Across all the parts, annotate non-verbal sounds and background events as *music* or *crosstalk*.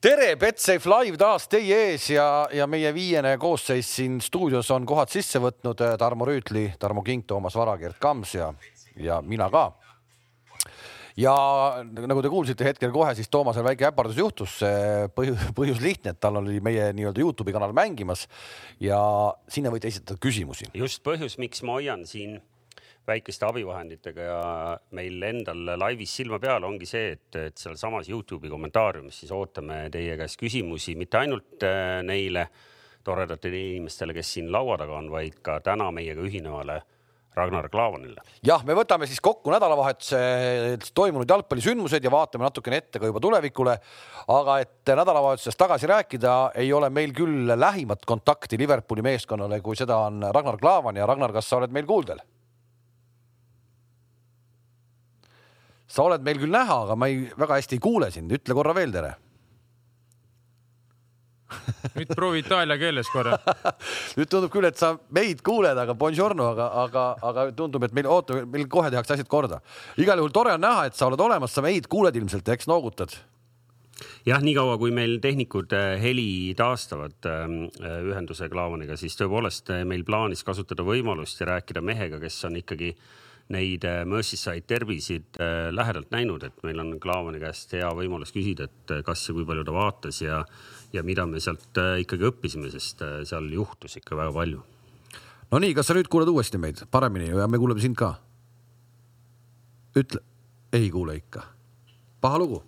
tere, Betsafe live taas teie ees ja, ja meie viiene koosseis siin stuudios on kohad sisse võtnud Tarmo Rüütli, Tarmo Kink, Toomas Vara, Gerd Kams ja, ja mina ka. ja nagu te kuulsite hetkel kohe, siis Toomasel väike äpardus juhtus. põhjus, põhjus lihtne, et tal oli meie nii-öelda Youtube'i kanal mängimas ja sinna võite esitada küsimusi. just põhjus, miks ma hoian siin väikeste abivahenditega ja meil endal laivis silma peal ongi see, et, et sealsamas Youtube'i kommentaariumis siis ootame teie käest küsimusi mitte ainult äh, neile toredatele inimestele, kes siin laua taga on, vaid ka täna meiega ühinevale Ragnar Klavanile. jah, me võtame siis kokku nädalavahetusel toimunud jalgpallisündmused ja vaatame natukene ette ka juba tulevikule. aga et nädalavahetusest tagasi rääkida, ei ole meil küll lähimat kontakti Liverpooli meeskonnale, kui seda on Ragnar Klavan ja Ragnar, kas sa oled meil kuuldel? Sa oled meil küll näha, aga ma ei, väga hästi ei kuule sind, ütle korra veel tere nüüd proovi itaalia keeles korra *laughs* nüüd tundub küll, et sa meid kuuled, aga buongiorno, aga, aga, aga tundub, et meil, oota, meil kohe tehakse asjad korda. igal juhul tore on näha, et sa oled olemas, sa meid kuuled ilmselt, eks noogutad? jah, niikaua kui meil tehnikud äh, heli taastavad ähm, äh, ühenduse Klaavaniga, siis tõepoolest äh, meil plaanis kasutada võimalust ja rääkida mehega, kes on ikkagi äh, neid äh, Merseyside tervisid äh, lähedalt näinud, et meil on Klaavani käest hea võimalus küsida, et äh, kas ja kui palju ta vaatas ja, ja mida me sealt ikkagi õppisime, sest seal juhtus ikka väga palju. no nii, kas sa nüüd kuuled uuesti meid paremini ja me kuuleme sind ka? ütle, ei kuule ikka. paha lugu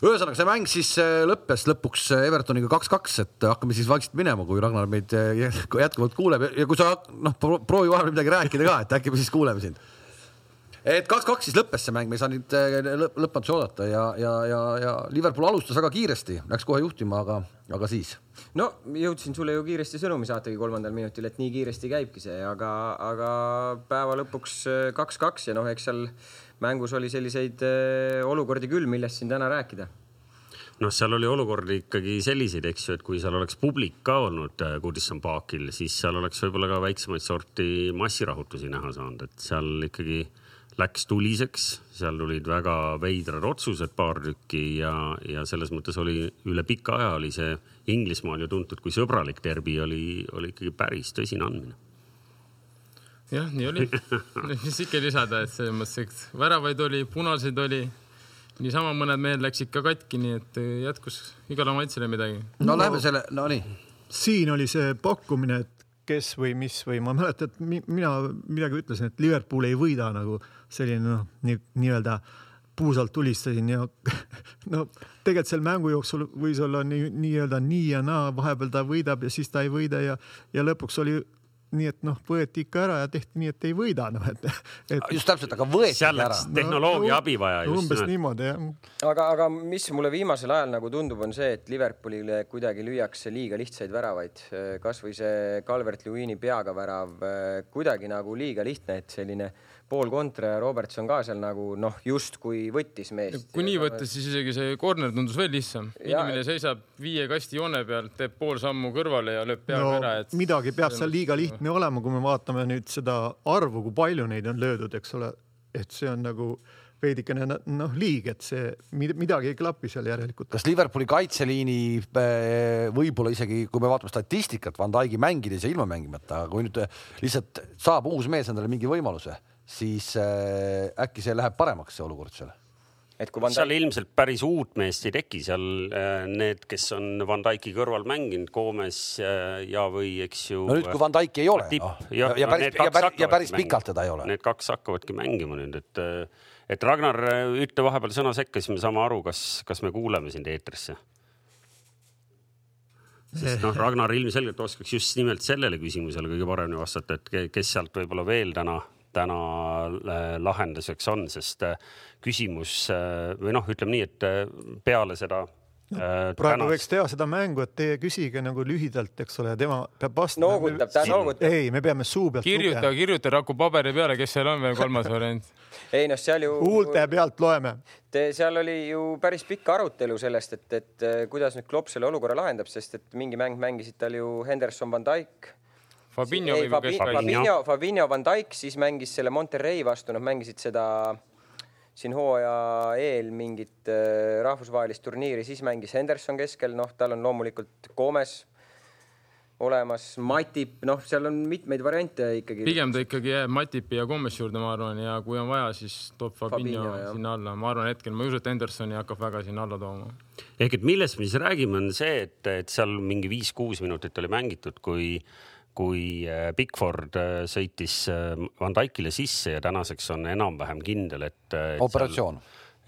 ühesõnaga, see mäng siis lõppes lõpuks Evertoniga kaks-kaks, et hakkame siis vaikselt minema, kui Ragnar meid *laughs* jätkuvalt kuuleb ja kui sa noh, proovi vahepeal midagi rääkida ka, et äkki me siis kuuleme sind et kaks-kaks siis lõppes see mäng, me ei saa nüüd äh, lõpmatusi oodata ja, ja, ja, ja Liverpool alustas väga kiiresti, läks kohe juhtima, aga, aga siis. no jõudsin sulle ju kiiresti sõnumi saatagi kolmandal minutil, et nii kiiresti käibki see, aga, aga päeva lõpuks äh, kaks-kaks ja noh, eks seal mängus oli selliseid äh, olukordi küll, millest siin täna rääkida noh, seal oli olukordi ikkagi selliseid, eks ju, et kui seal oleks publik ka olnud Goodison Parkil, siis seal oleks võib-olla ka väiksemaid sorti massirahutusi näha saanud, et seal ikkagi läks tuliseks, seal tulid väga veidrad otsused, paar tükki ja, ja selles mõttes oli üle pika aja oli see Inglismaal ju tuntud kui sõbralik derbi oli, oli ikkagi päris tõsine andmine. jah, nii oli *laughs* mis ikka lisada, et selles mõttes, et väravaid oli, punaseid oli niisama mõned mehed läksid ka katki, nii et jätkus igale maitsele midagi. no lähme selle, no nii. siin oli see pakkumine, et kes või mis või ma mäletan, et mina midagi ütlesin, et Liverpool ei võida nagu selline noh, nii-öelda puusalt tulistasin ja *laughs* no tegelikult seal mängu jooksul võis olla nii-öelda nii, nii ja naa, vahepeal ta võidab ja siis ta ei võida ja, ja lõpuks oli nii et noh, võeti ikka ära ja tehti nii, et ei võida, noh et, et.... just täpselt, aga võeti seal läks ära. tehnoloogia no, abi vaja. umbes niimoodi jah. aga, aga mis mulle viimasel ajal nagu tundub, on see, et Liverpoolile kuidagi lüüakse liiga lihtsaid väravaid, kasvõi see Calvert-Lewini peaga värav kuidagi nagu liiga lihtne, et selline Paul Kontra ja Robertson ka seal nagu noh, justkui võttis meest. kui nii võtta, siis isegi see corner tundus veel lihtsam. inimene seisab viie kasti joone peal, teeb pool sammu kõrvale ja lööb peaga no, ära, et. midagi peab seal liiga lihtne olema, kui me vaatame nüüd seda arvu, kui palju neid on löödud, eks ole, et see on nagu veidikene noh, liig, et see midagi ei klapi seal järelikult. kas Liverpooli kaitseliini äh, võib-olla isegi, kui me vaatame statistikat Van Dijk'i mängides ja ilma mängimata, kui nüüd lihtsalt saab uus mees endale mingi võimaluse siis äh, äkki see läheb paremaks, see olukord seal et kui Van Dijk... seal ilmselt päris uut meest ei teki, seal äh, need, kes on Van Dijk'i kõrval mänginud, Gomes äh, ja, või eks ju. no nüüd, kui Van Dijk'i ei ole no, ja, ja päris, ja päris, ja päris pikalt teda ei ole. Need kaks hakkavadki mängima nüüd, et, et Ragnar, ütle vahepeal sõna sekka, siis me saame aru, kas, kas me kuuleme sind eetrisse. sest noh, Ragnar ilmselgelt oskaks just nimelt sellele küsimusele kõige paremini vastata, et kes sealt võib-olla veel täna täna äh, lahenduseks on, sest äh, küsimus äh, või noh, ütleme nii, et peale seda No, praegu tänast... võiks teha seda mängu, et teie küsige nagu lühidalt, eks ole, tema peab vastama. noogutab, ta noogutab. ei, me peame suu pealt. kirjuta, kirjuta Raku paberi peale, kes seal on veel kolmas variant *laughs* ei noh, seal ju. huulte pealt loeme. Te, seal oli ju päris pikk arutelu sellest, et, et kuidas nüüd Klopp selle olukorra lahendab, sest et mingi mäng mängisid tal ju Henderson, Van Dijk Fabinho ei, Fabi, Fabinho, Fabinho, Van Dijk siis mängis selle Monterrey vastu, nad mängisid seda siin hooaja eel mingit äh, rahvusvahelist turniiri, siis mängis Henderson keskel, noh, tal on loomulikult Gomes olemas, Matip, noh, seal on mitmeid variante ikkagi. pigem ta ikkagi jääb Matipi ja Gomes juurde, ma arvan, ja kui on vaja, siis toob Fabinho, Fabinho, sinna alla. ma arvan, hetkel ma ei usu, et Hendersoni hakkab väga sinna alla tooma. ehk et millest me siis räägime, on see, et, et seal mingi viis-kuus minutit oli mängitud, kui, kui äh, Bigford äh, sõitis äh, Van Dijkile sisse ja tänaseks on enam-vähem kindel, et, et. operatsioon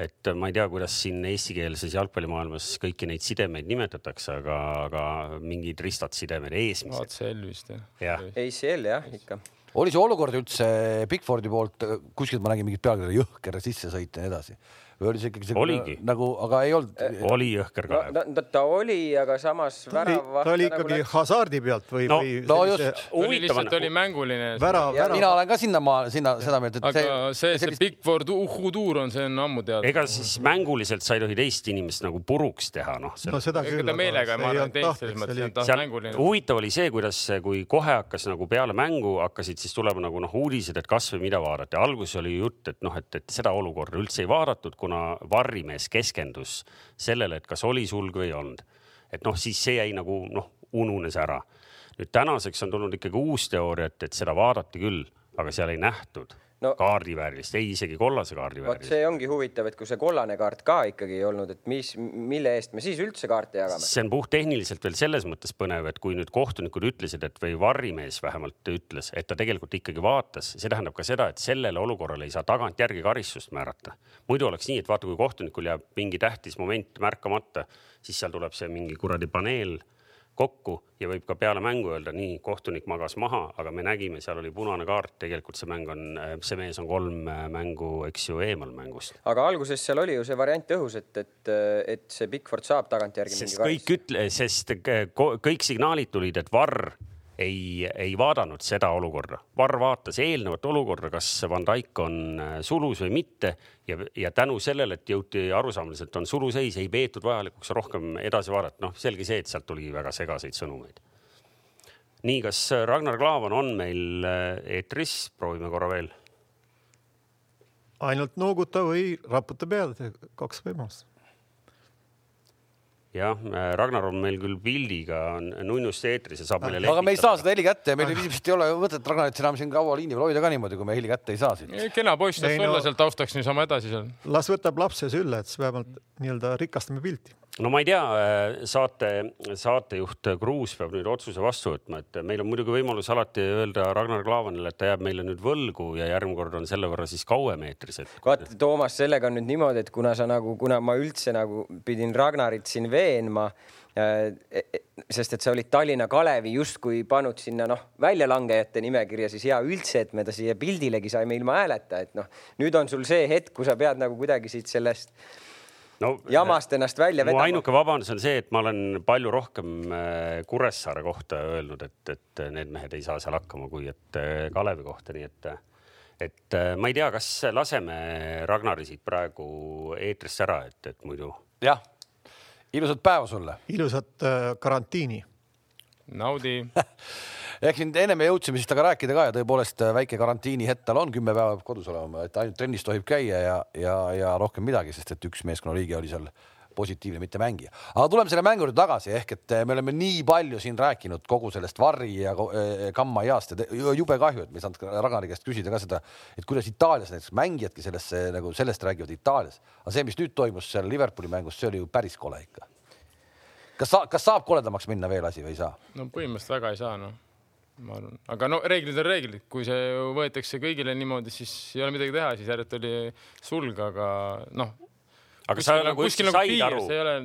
et ma ei tea, kuidas siin eestikeelses jalgpallimaailmas kõiki neid sidemeid nimetatakse, aga, aga mingid ristad sidemed, eesmised. ACL vist Jah. ja.. ACL jah, ikka. oli see olukord üldse Bigfordi poolt, kuskilt ma nägin mingit pealkirja, jõhker sissesõit ja nii edasi või oli see ikkagi see Oligi. nagu, aga ei olnud, oli jõhker no Kalev. ta, oli, aga samas ta oli, väravaht ta oli nagu ikkagi läks- hasardi pealt või No- või no just. lihtsalt oli on, mänguline. värav, värav. mina olen ka sinnamaal, sinna seda meelt, et aga see, see sellist- Bigford Uhudur on, see on ammu teada. ega siis mänguliselt sa ei tohi teist inimest nagu puruks teha, noh. no seda ega küll. ta meelega, ma arvan, teinud selles mõttes, et ta on mänguline. huvitav oli see, kuidas, kui kohe hakkas nagu peale mängu hakkasid siis tulema nagu noh, uudised, et kasvõi mida vaadati. alguses oli jutt, et noh, et, et seda olukorda üldse ei vaadatud, kuna varrimees keskendus sellele, et kas oli sulg või ei olnud. et noh, siis see jäi nagu noh, ununes ära. nüüd tänaseks on tulnud ikkagi uus teooria, et, et seda vaadati küll, aga seal ei nähtud No- no, kaardiväärilist, ei isegi kollase kaardi vot väärilist. see ongi huvitav, et kui see kollane kaart ka ikkagi ei olnud, et mis, mille eest me siis üldse kaarte jagame. see on puhttehniliselt veel selles mõttes põnev, et kui nüüd kohtunikud ütlesid, et või varrimees vähemalt ütles, et ta tegelikult ikkagi vaatas, see tähendab ka seda, et sellele olukorrale ei saa tagantjärgi karistust määrata. muidu oleks nii, et vaata, kui kohtunikul jääb mingi tähtis moment märkamata, siis seal tuleb see mingi kuradi paneel kokku ja võib ka peale mängu öelda, nii kohtunik magas maha, aga me nägime, seal oli punane kaart, tegelikult see mäng on, see mees on kolm mängu, eks ju, eemal mängust. aga alguses seal oli ju see variant õhus, et, et, et see Bigford saab tagantjärgi sest kõik ütle, sest kõik signaalid tulid, et Varr ei, ei vaadanud seda olukorda. Varr vaatas eelnevat olukorda, kas Van Dijk on äh, sulus või mitte ja, ja tänu sellele, et jõuti arusaamisele, et on suluseis, ei peetud vajalikuks rohkem edasi vaadata. noh, selge see, et sealt tuli väga segaseid sõnumeid. nii, kas Ragnar Klavan on meil äh, eetris, proovime korra veel ainult nooguta või raputa pead, kaks võimalust. jah, Ragnar on meil küll pildiga on nunnust eetris ja saab meile aga me ei saa seda heli kätte ja meil vist ei ole mõtet Ragnarit enam siin kaua liini peal hoida ka niimoodi, kui me heli kätte ei saa siit. kena poiss Ei, tahaks no- olla seal taustaks niisama edasi seal. las võtab lapse sülle, et siis vähemalt nii-öelda rikastame pilti. No ma ei tea, saate, saatejuht Kruus peab nüüd otsuse vastu võtma, et meil on muidugi võimalus alati öelda Ragnar Klavanile, et ta jääb meile nüüd võlgu ja järgmine kord on selle võrra siis kauem eetris, et vaata, Toomas, sellega on nüüd niimoodi, et kuna sa nagu, kuna ma üldse nagu pidin Ragnarit siin veenma äh,, sest et sa olid Tallinna Kalevi justkui pannud sinna noh, väljalangejate nimekirja, siis hea üldse, et me ta siia pildilegi saime ilma hääleta, et noh, nüüd on sul see hetk, kus sa pead nagu kuidagi siit sellest no jamast ennast välja mu vedama. ainuke vabandus on see, et ma olen palju rohkem äh, Kuressaare kohta öelnud, et, et need mehed ei saa seal hakkama, kui et äh, Kalevi kohta, nii et et äh, ma ei tea, kas laseme Ragnari siit praegu eetrisse ära, et, et muidu jah, ilusat päeva sulle. ilusat äh, karantiini. Naudi. *laughs* ehk siin ennem me jõudsime siis temaga rääkida ka ja tõepoolest äh, väike karantiini hetk tal on, kümme päeva peab kodus olema, et ainult trennis tohib käia ja, ja, ja rohkem midagi, sest et üks meeskonnaliige oli seal positiivne, mitte mängija. aga tuleme selle mängu juurde tagasi, ehk et äh, me oleme nii palju siin rääkinud kogu sellest Varri ja äh, Kamma heast ja jube kahju, et me ei saanud Ragnari käest küsida ka seda, et kuidas Itaalias näiteks mängijadki sellesse nagu sellest räägivad Itaalias, aga see, mis nüüd toimus seal Liverpooli mängus, see oli ju päris kole ikka. Kas sa, kas saab koledamaks minna veel asi või ei saa? no põhimõtteliselt väga ei saa noh, ma arvan, aga no reeglid on reeglid, kui see võetakse kõigile niimoodi, siis ei ole midagi teha, siis järelikult oli sulg, aga noh. Aga sa nagu üldse said aru,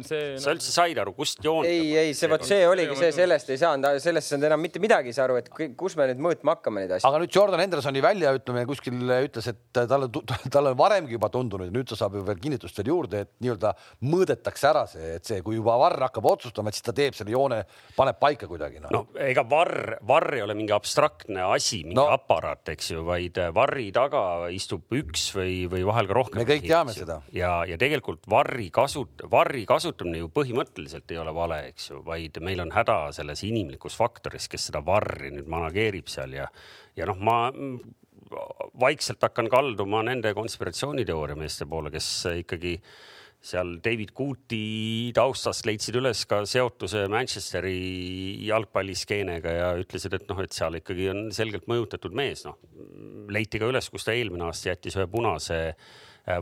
see sa üldse said aru, kust joont ei, ei see vot see oligi see, sellest ei saanud, sellest ei saanud enam mitte midagi ei saa aru, et kus me nüüd mõõtma hakkame neid asju. aga nüüd Jordan Hendersoni väljaütlemine kuskil ütles, et talle, *laughs* talle on varemgi juba tundunud ja nüüd ta saab ju veel kinnitust veel juurde, et nii-öelda mõõdetakse ära see, et see, kui juba Varr hakkab otsustama, et siis ta teeb selle joone, paneb paika kuidagi no.. no ega varr, varr ei ole mingi abstraktne asi, mingi No. no. aparaat, eks ju, vaid varri taga istub üks või, või vahel ka rohkem. Me kõik teame seda. ja, ja tegelikult varri kasut-, varri kasutamine ju põhimõtteliselt ei ole vale, eks ju, vaid meil on häda selles inimlikus faktoris, kes seda varri nüüd manageerib seal ja, ja noh, ma vaikselt hakkan kalduma nende konspiratsiooniteooria meeste poole, kes ikkagi seal David Cooti taustast leidsid üles ka seotuse Manchesteri jalgpalliskeenega ja ütlesid, et noh, et seal ikkagi on selgelt mõjutatud mees, noh. leiti ka üles, kus ta eelmine aasta jättis ühe punase äh,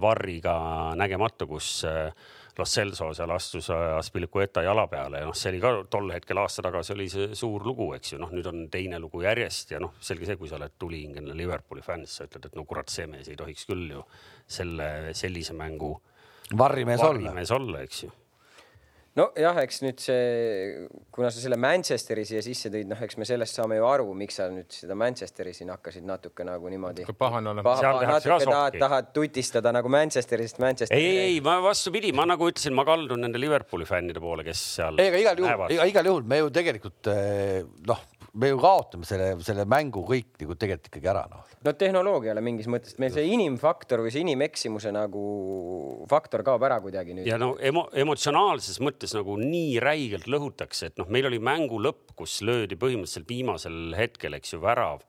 varriga nägemata, kus äh, Los Celso seal astus äh, Aspilicueta jala peale. Ja noh, see oli ka tol hetkel aasta tagasi oli see suur lugu, eks ju, noh, nüüd on teine lugu järjest ja noh, selge see, kui sa oled tulihingeline Liverpooli fänn, siis sa ütled, et no kurat, see mees ei tohiks küll ju selle sellise mängu varrimees olla. olla, eks ju nojah, eks nüüd see, kuna sa selle Manchesteri siia sisse tõid, noh, eks me sellest saame ju aru, miks sa nüüd seda Manchesteri siin hakkasid natuke nagu niimoodi. Pahane olema. paha, natuke tahad, tahad tutistada nagu Manchesterist Manchesteri. ei, ei, ma vastupidi, ma nagu ütlesin, ma kaldun nende Liverpooli fännide poole, kes seal ei, aga igal juhul, igal juhul me ju tegelikult eh, noh, me ju kaotame selle, selle mängu kõik nagu tegelikult ikkagi ära noh. no tehnoloogiale mingis mõttes, meil see inimfaktor või see inimeksimuse nagu faktor kaob ära kuidagi nüüd. ja no emo, emotsionaalses mõttes nagu nii räigelt lõhutakse, et noh, meil oli mängu lõpp, kus löödi põhimõtteliselt viimasel hetkel, eks ju, värav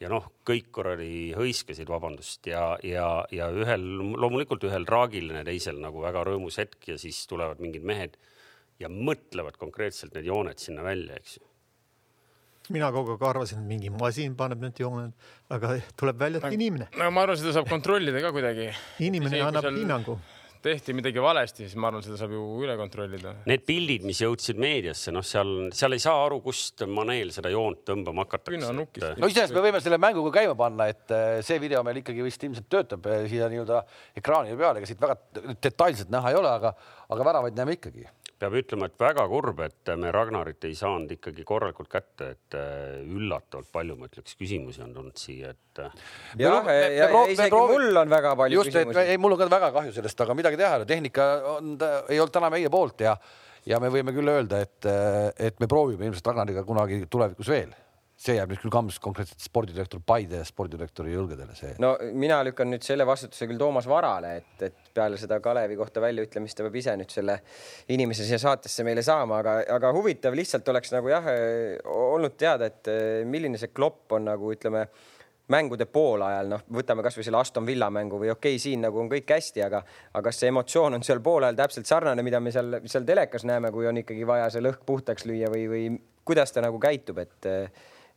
ja noh, kõik kuradi hõiskasid, vabandust, ja, ja, ja ühel loomulikult ühel traagiline, teisel nagu väga rõõmus hetk ja siis tulevad mingid mehed ja mõtlevad konkreetselt need jooned sinna välja, eks ju. Mina kogu aeg arvasin, et mingi masin paneb need jooned, aga tuleb välja, et inimene, no ma arvan, seda saab kontrollida ka kuidagi. inimene annab hinnangu. tehti midagi valesti, siis ma arvan, seda saab ju üle kontrollida. Need pildid, mis jõudsid meediasse, noh, seal, seal ei saa aru, kust Maneel seda joont tõmbama hakatakse. No iseenesest me võime selle mänguga käima panna, et eh, see video meil ikkagi vist ilmselt töötab eh, siia nii-öelda ekraani peale, ega siit väga detailselt näha ei ole, aga, aga väravaid näeme ikkagi. Peab ütlema, et väga kurb, et me Ragnarit ei saanud ikkagi korralikult kätte, et äh, üllatavalt palju, ma ütleks, küsimusi on tulnud siia, et äh, jah, ja, isegi proovi- mul on väga palju just, et küsimusi. ei, mul on ka väga kahju sellest, aga midagi teha ei ole, tehnika on, ei olnud täna meie poolt ja, ja me võime küll öelda, et, et me proovime ilmselt Ragnariga kunagi tulevikus veel. See jääb nüüd küll kams konkreetselt spordidirektor Paide spordidirektori õlgadele, see no mina lükkan nüüd selle vastutuse küll Toomas Varale, et, et peale seda Kalevi kohta väljaütlemist ta peab ise nüüd selle inimese siia saatesse meile saama, aga, aga huvitav lihtsalt oleks nagu jah olnud teada, et eh, milline see klopp on nagu ütleme mängude poolajal, noh, võtame kasvõi selle Aston Villa mängu või okei okay,, siin nagu on kõik hästi, aga, aga kas see emotsioon on seal poolajal täpselt sarnane, mida me seal, seal telekas näeme, kui on ikkagi vaja see lõhk puhtaks lüüa või, või kuidas ta nagu käitub, et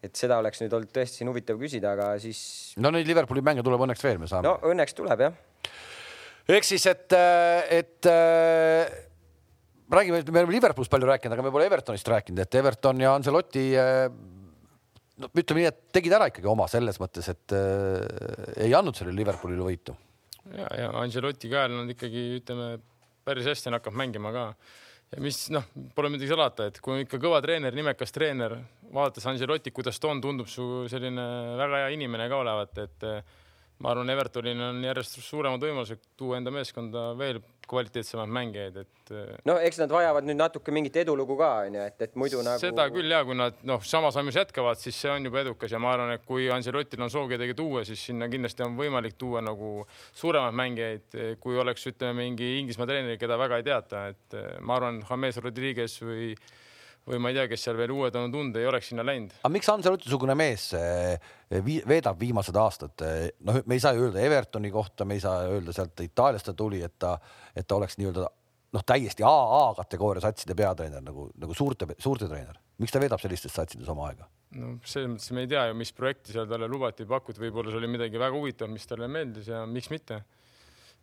et seda oleks nüüd olnud tõesti siin huvitav küsida, aga siis no neid Liverpooli mänge tuleb õnneks veel, me saame no õnneks tuleb jah. ehk siis, et, et äh, räägime, me oleme Liverpoolist palju rääkinud, aga me pole Evertonist rääkinud, et Everton ja Ancelotti äh, no ütleme nii, et tegid ära ikkagi oma selles mõttes, et äh, ei andnud sellele Liverpoolile võitu. ja, ja Angelotti käel nad ikkagi ütleme päris hästi on hakkab mängima ka. Mis noh, pole midagi salata, et kui on ikka kõva treener, nimekas treener, vaadates Angelotti, kuidas ta on, tundub su selline väga hea inimene ka olevat, et ma arvan, Evertonil on järjest suuremad võimalused tuua enda meeskonda veel kvaliteetsemaid mängijaid, et eh, no eks nad vajavad nüüd natuke mingit edulugu ka onju, et, et muidu nagu. seda küll ja kui nad noh, samas aimus jätkavad, siis see on juba edukas ja ma arvan, et kui Ancelottil on soov kedagi tuua, siis sinna kindlasti on võimalik tuua nagu suuremaid mängijaid, kui oleks, ütleme, mingi Inglismaa treener, keda väga ei teata, et eh, ma arvan, James Rodriguez või või ma ei tea, kes seal veel uued on tunda, ei oleks sinna läinud. aga miks Ancelotti-sugune mees eh, veedab viimased aastad, noh, me ei saa ju öelda Evertoni kohta, me ei saa öelda sealt Itaaliast ta tuli, et ta, et ta oleks nii-öelda noh, täiesti AA kategooria satside peatreener nagu, nagu suurte, suurte treener. miks ta veedab sellistes satsides oma aega? no selles mõttes me ei tea ju, mis projekti seal talle lubati, pakuti, võib-olla see oli midagi väga huvitavat, mis talle meeldis ja miks mitte.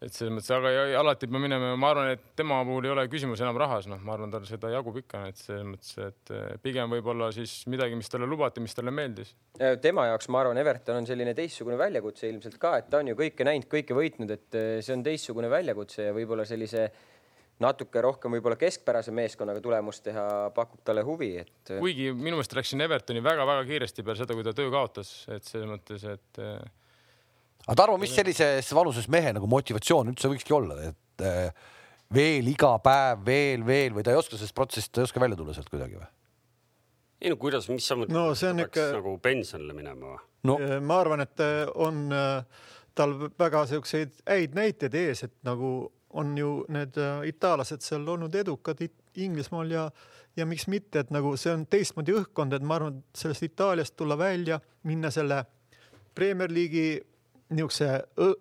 Et selles mõttes, aga alati peab minema, ma arvan, et tema puhul ei ole küsimus enam rahas, noh, ma arvan, tal seda jagub ikka, et selles mõttes, et eh, pigem võib-olla siis midagi, mis talle lubati, mis talle meeldis. tema jaoks ma arvan, Everton on selline teistsugune väljakutse ilmselt ka, et ta on ju kõike näinud, kõike võitnud, et eh, see on teistsugune väljakutse ja võib-olla sellise natuke rohkem võib-olla keskpärase meeskonnaga tulemust teha pakub talle huvi, et eh, kuigi minu meelest läks siin Evertoni väga-väga kiiresti peale seda, kui ta töö kaotas, et selles mõttes, et aga Tarmo, mis sellises vanuses mehe nagu motivatsioon üldse võikski olla, et eh, veel iga päev veel, veel või ta ei oska sellest protsessist, ta ei oska välja tulla sealt kuidagi või? ei no kuidas, mis sa mõtled No see on peaks ikka- nagu pensionile minema või? no ma arvan, et eh, on eh, tal väga siukseid häid näiteid ees, et nagu on ju need itaallased seal olnud edukad Inglismaal ja, ja miks mitte, et nagu see on teistmoodi õhkkond, et ma arvan, et sellest Itaaliast tulla välja, minna selle Premier League'i niisuguse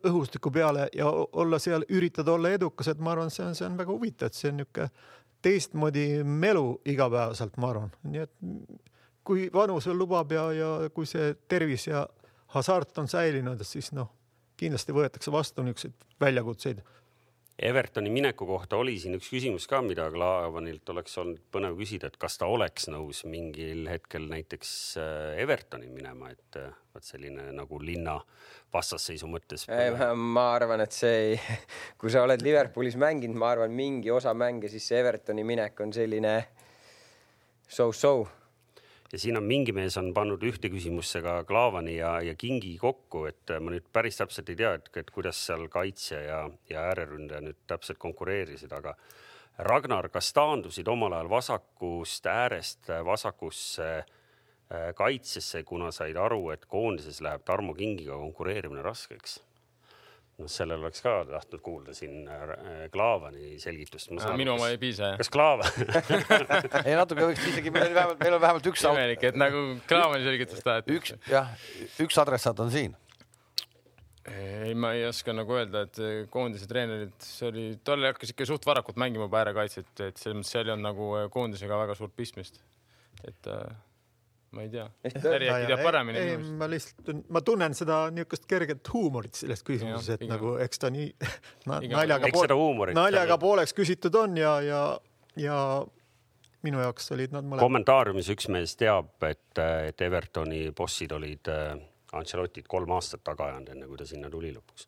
õhustiku peale ja olla seal, üritada olla edukas, et ma arvan, see on, see on väga huvitav, et see on niisugune teistmoodi melu igapäevaselt, ma arvan, nii et kui vanus veel lubab ja, ja kui see tervis ja hasart on säilinud, siis noh, kindlasti võetakse vastu niisuguseid väljakutseid Evertoni mineku kohta oli siin üks küsimus ka, mida Klaavanilt oleks olnud põnev küsida, et kas ta oleks nõus mingil hetkel näiteks äh, Evertoni minema, et äh, vot selline nagu linna vastasseisu mõttes. ma arvan, et see ei, *laughs* kui sa oled Liverpoolis mänginud, ma arvan, mingi osa mänge, siis see Evertoni minek on selline so-so. Ja siin on mingi mees on pannud ühte küsimusse ka Klaavani ja, ja Kingi kokku, et ma nüüd päris täpselt ei tea, et, et kuidas seal kaitse ja, ja ääreründaja nüüd täpselt konkureerisid, aga Ragnar, kas taandusid omal ajal vasakust äärest vasakusse äh, kaitsesse, kuna said aru, et koondises läheb Tarmo Kingiga konkureerimine raskeks? noh, sellel oleks ka tahtnud kuulda siin äh, Klaavani selgitust. minu oma ei piisa jah. kas Klaavan *laughs* ei natuke võiks isegi, meil on vähemalt, meil on vähemalt üks, imelik, et nagu Klaavani selgitas ta, et üks jah, üks adressaat on siin. ei, ma ei oska nagu öelda, et koondise treenerid, see oli, tal hakkas ikka suht varakult mängima juba äärekaitset, et selles mõttes seal ei olnud nagu koondisega väga suurt pistmist. et äh, ma ei tea, Äri äkki teab paremini ei, ma lihtsalt, ma tunnen seda niisugust kerget huumorit selles küsimuses, et pigem. nagu eks ta nii *laughs* na, Pigem. naljaga huumorit naljaga seal- pooleks küsitud on ja, ja, ja minu jaoks olid nad mõlemad. kommentaariumis üks mees teab, et, et Evertoni bossid olid äh, Ancelotid kolm aastat taga ajanud, enne kui ta sinna tuli lõpuks.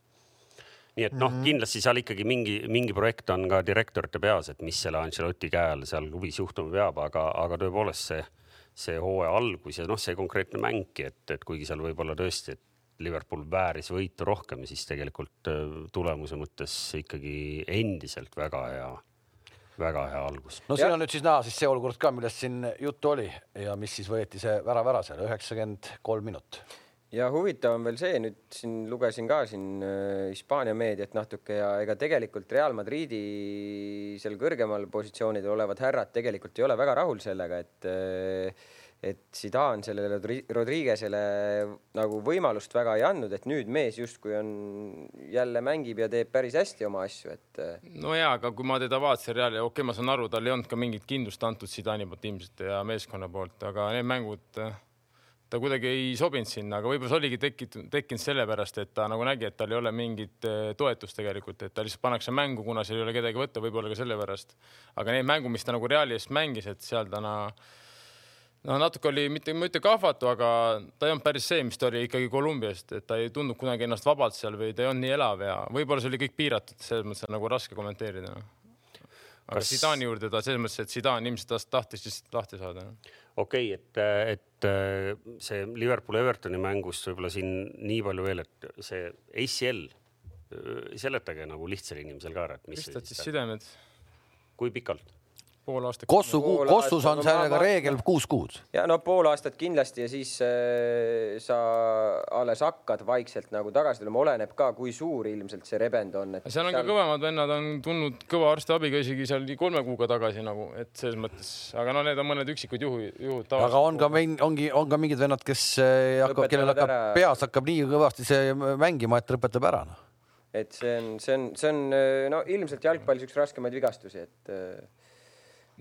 nii et noh mm -hmm., kindlasti seal ikkagi mingi, mingi projekt on ka direktorite peas, et mis selle Ancelotti käe all seal klubis juhtuma peab, aga, aga tõepoolest see, see hooaja algus ja noh, see konkreetne mängki, et, et kuigi seal võib-olla tõesti, et Liverpool vääris võitu rohkem, siis tegelikult äh, tulemuse mõttes ikkagi endiselt väga hea, väga hea algus no siin on nüüd siis näha siis see olukord ka, millest siin juttu oli ja mis siis võeti see värav ära seal üheksakümmend kolm minut. Ja huvitav on veel see, nüüd siin lugesin ka siin äh, Hispaania meediat natuke ja ega tegelikult Real Madridi seal kõrgemal positsioonidel olevad härrad tegelikult ei ole väga rahul sellega, et äh, et Zidane sellele Rodri- Rodriguez'ele nagu võimalust väga ei andnud, et nüüd mees justkui on jälle mängib ja teeb päris hästi oma asju, et äh, no jaa, aga kui ma teda vaatasin Reali, okei okay,, ma saan aru, tal ei olnud ka mingit kindlust antud Zidani poolt ilmselt ja meeskonna poolt, aga need mängud, ta kuidagi ei sobinud sinna, aga võib-olla see oligi tekkinud, tekkinud sellepärast, et ta nagu nägi, et tal ei ole mingit eh, toetust tegelikult, et ta lihtsalt pannakse mängu, kuna seal ei ole kedagi võtta, võib-olla ka sellepärast. aga need mängu, mis ta nagu Reali eest mängis, et seal ta na- no natuke oli mitte, ma ei ütle kahvatu, aga ta ei olnud päris see, mis ta oli ikkagi Kolumbiast, et ta ei tundnud kunagi ennast vabalt seal või ta ei olnud nii elav ja võib-olla see oli kõik piiratud, selles mõttes on nagu raske kommenteerida. aga Kas-. Zidani juurde ta selles mõttes, et Zidane ilmselt tahtis lihtsalt lahti saada. Okei okay,, et, et äh, see Liverpool Evertoni mängust võib-olla siin nii palju veel, et see ACL, seletage nagu lihtsal inimesel ka ära, et mis siis siis, sidemed, kui pikalt? Pool aastat. Kossu, Kossus on sellega reegel kuus kuud. ja no pool aastat kindlasti ja siis äh, sa alles hakkad vaikselt nagu tagasi tulema, oleneb ka, kui suur ilmselt see rebend on. seal on ka kõvemad vennad on tulnud kõva arstiabiga isegi seal kolme kuuga tagasi nagu, et selles mõttes, aga no need on mõned üksikud juhu, juhud. aga on ka ongi, on ka mingid vennad, kes eh, hakkab, kellel hakkab ära. peas hakkab nii kõvasti see mängima, et lõpetab ära noh. et see on, see on, see on no ilmselt jalgpallis üks raskemaid vigastusi, et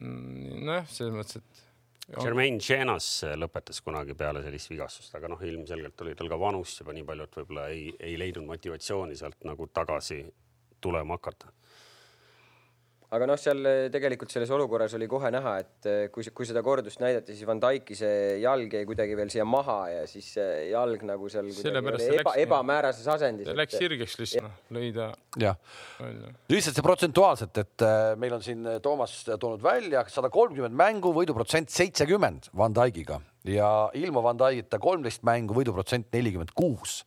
nojah, selles mõttes, et Jermaine Chenas lõpetas kunagi peale sellist vigastust, aga noh, ilmselgelt oli tal ka vanust juba nii palju, et võib-olla ei, ei leidnud motivatsiooni sealt nagu tagasi tulema hakata. Aga noh, seal äh, tegelikult selles olukorras oli kohe näha, et äh, kui, kui seda kordust näidati, siis Van Dyke'i see jalg jäi kuidagi veel siia maha ja siis see jalg nagu seal eba, läks- ebamäärases asendis läks sirgeks lihtsalt, noh, lõi ta jah, välja. lihtsalt see protsentuaalselt, et eh, meil on siin Toomas toonud välja sada kolmkümmend mängu, võiduprotsent seitsekümmend Van Dijkiga ja ilma Van Dijkita kolmteist mängu, võiduprotsent nelikümmend kuus.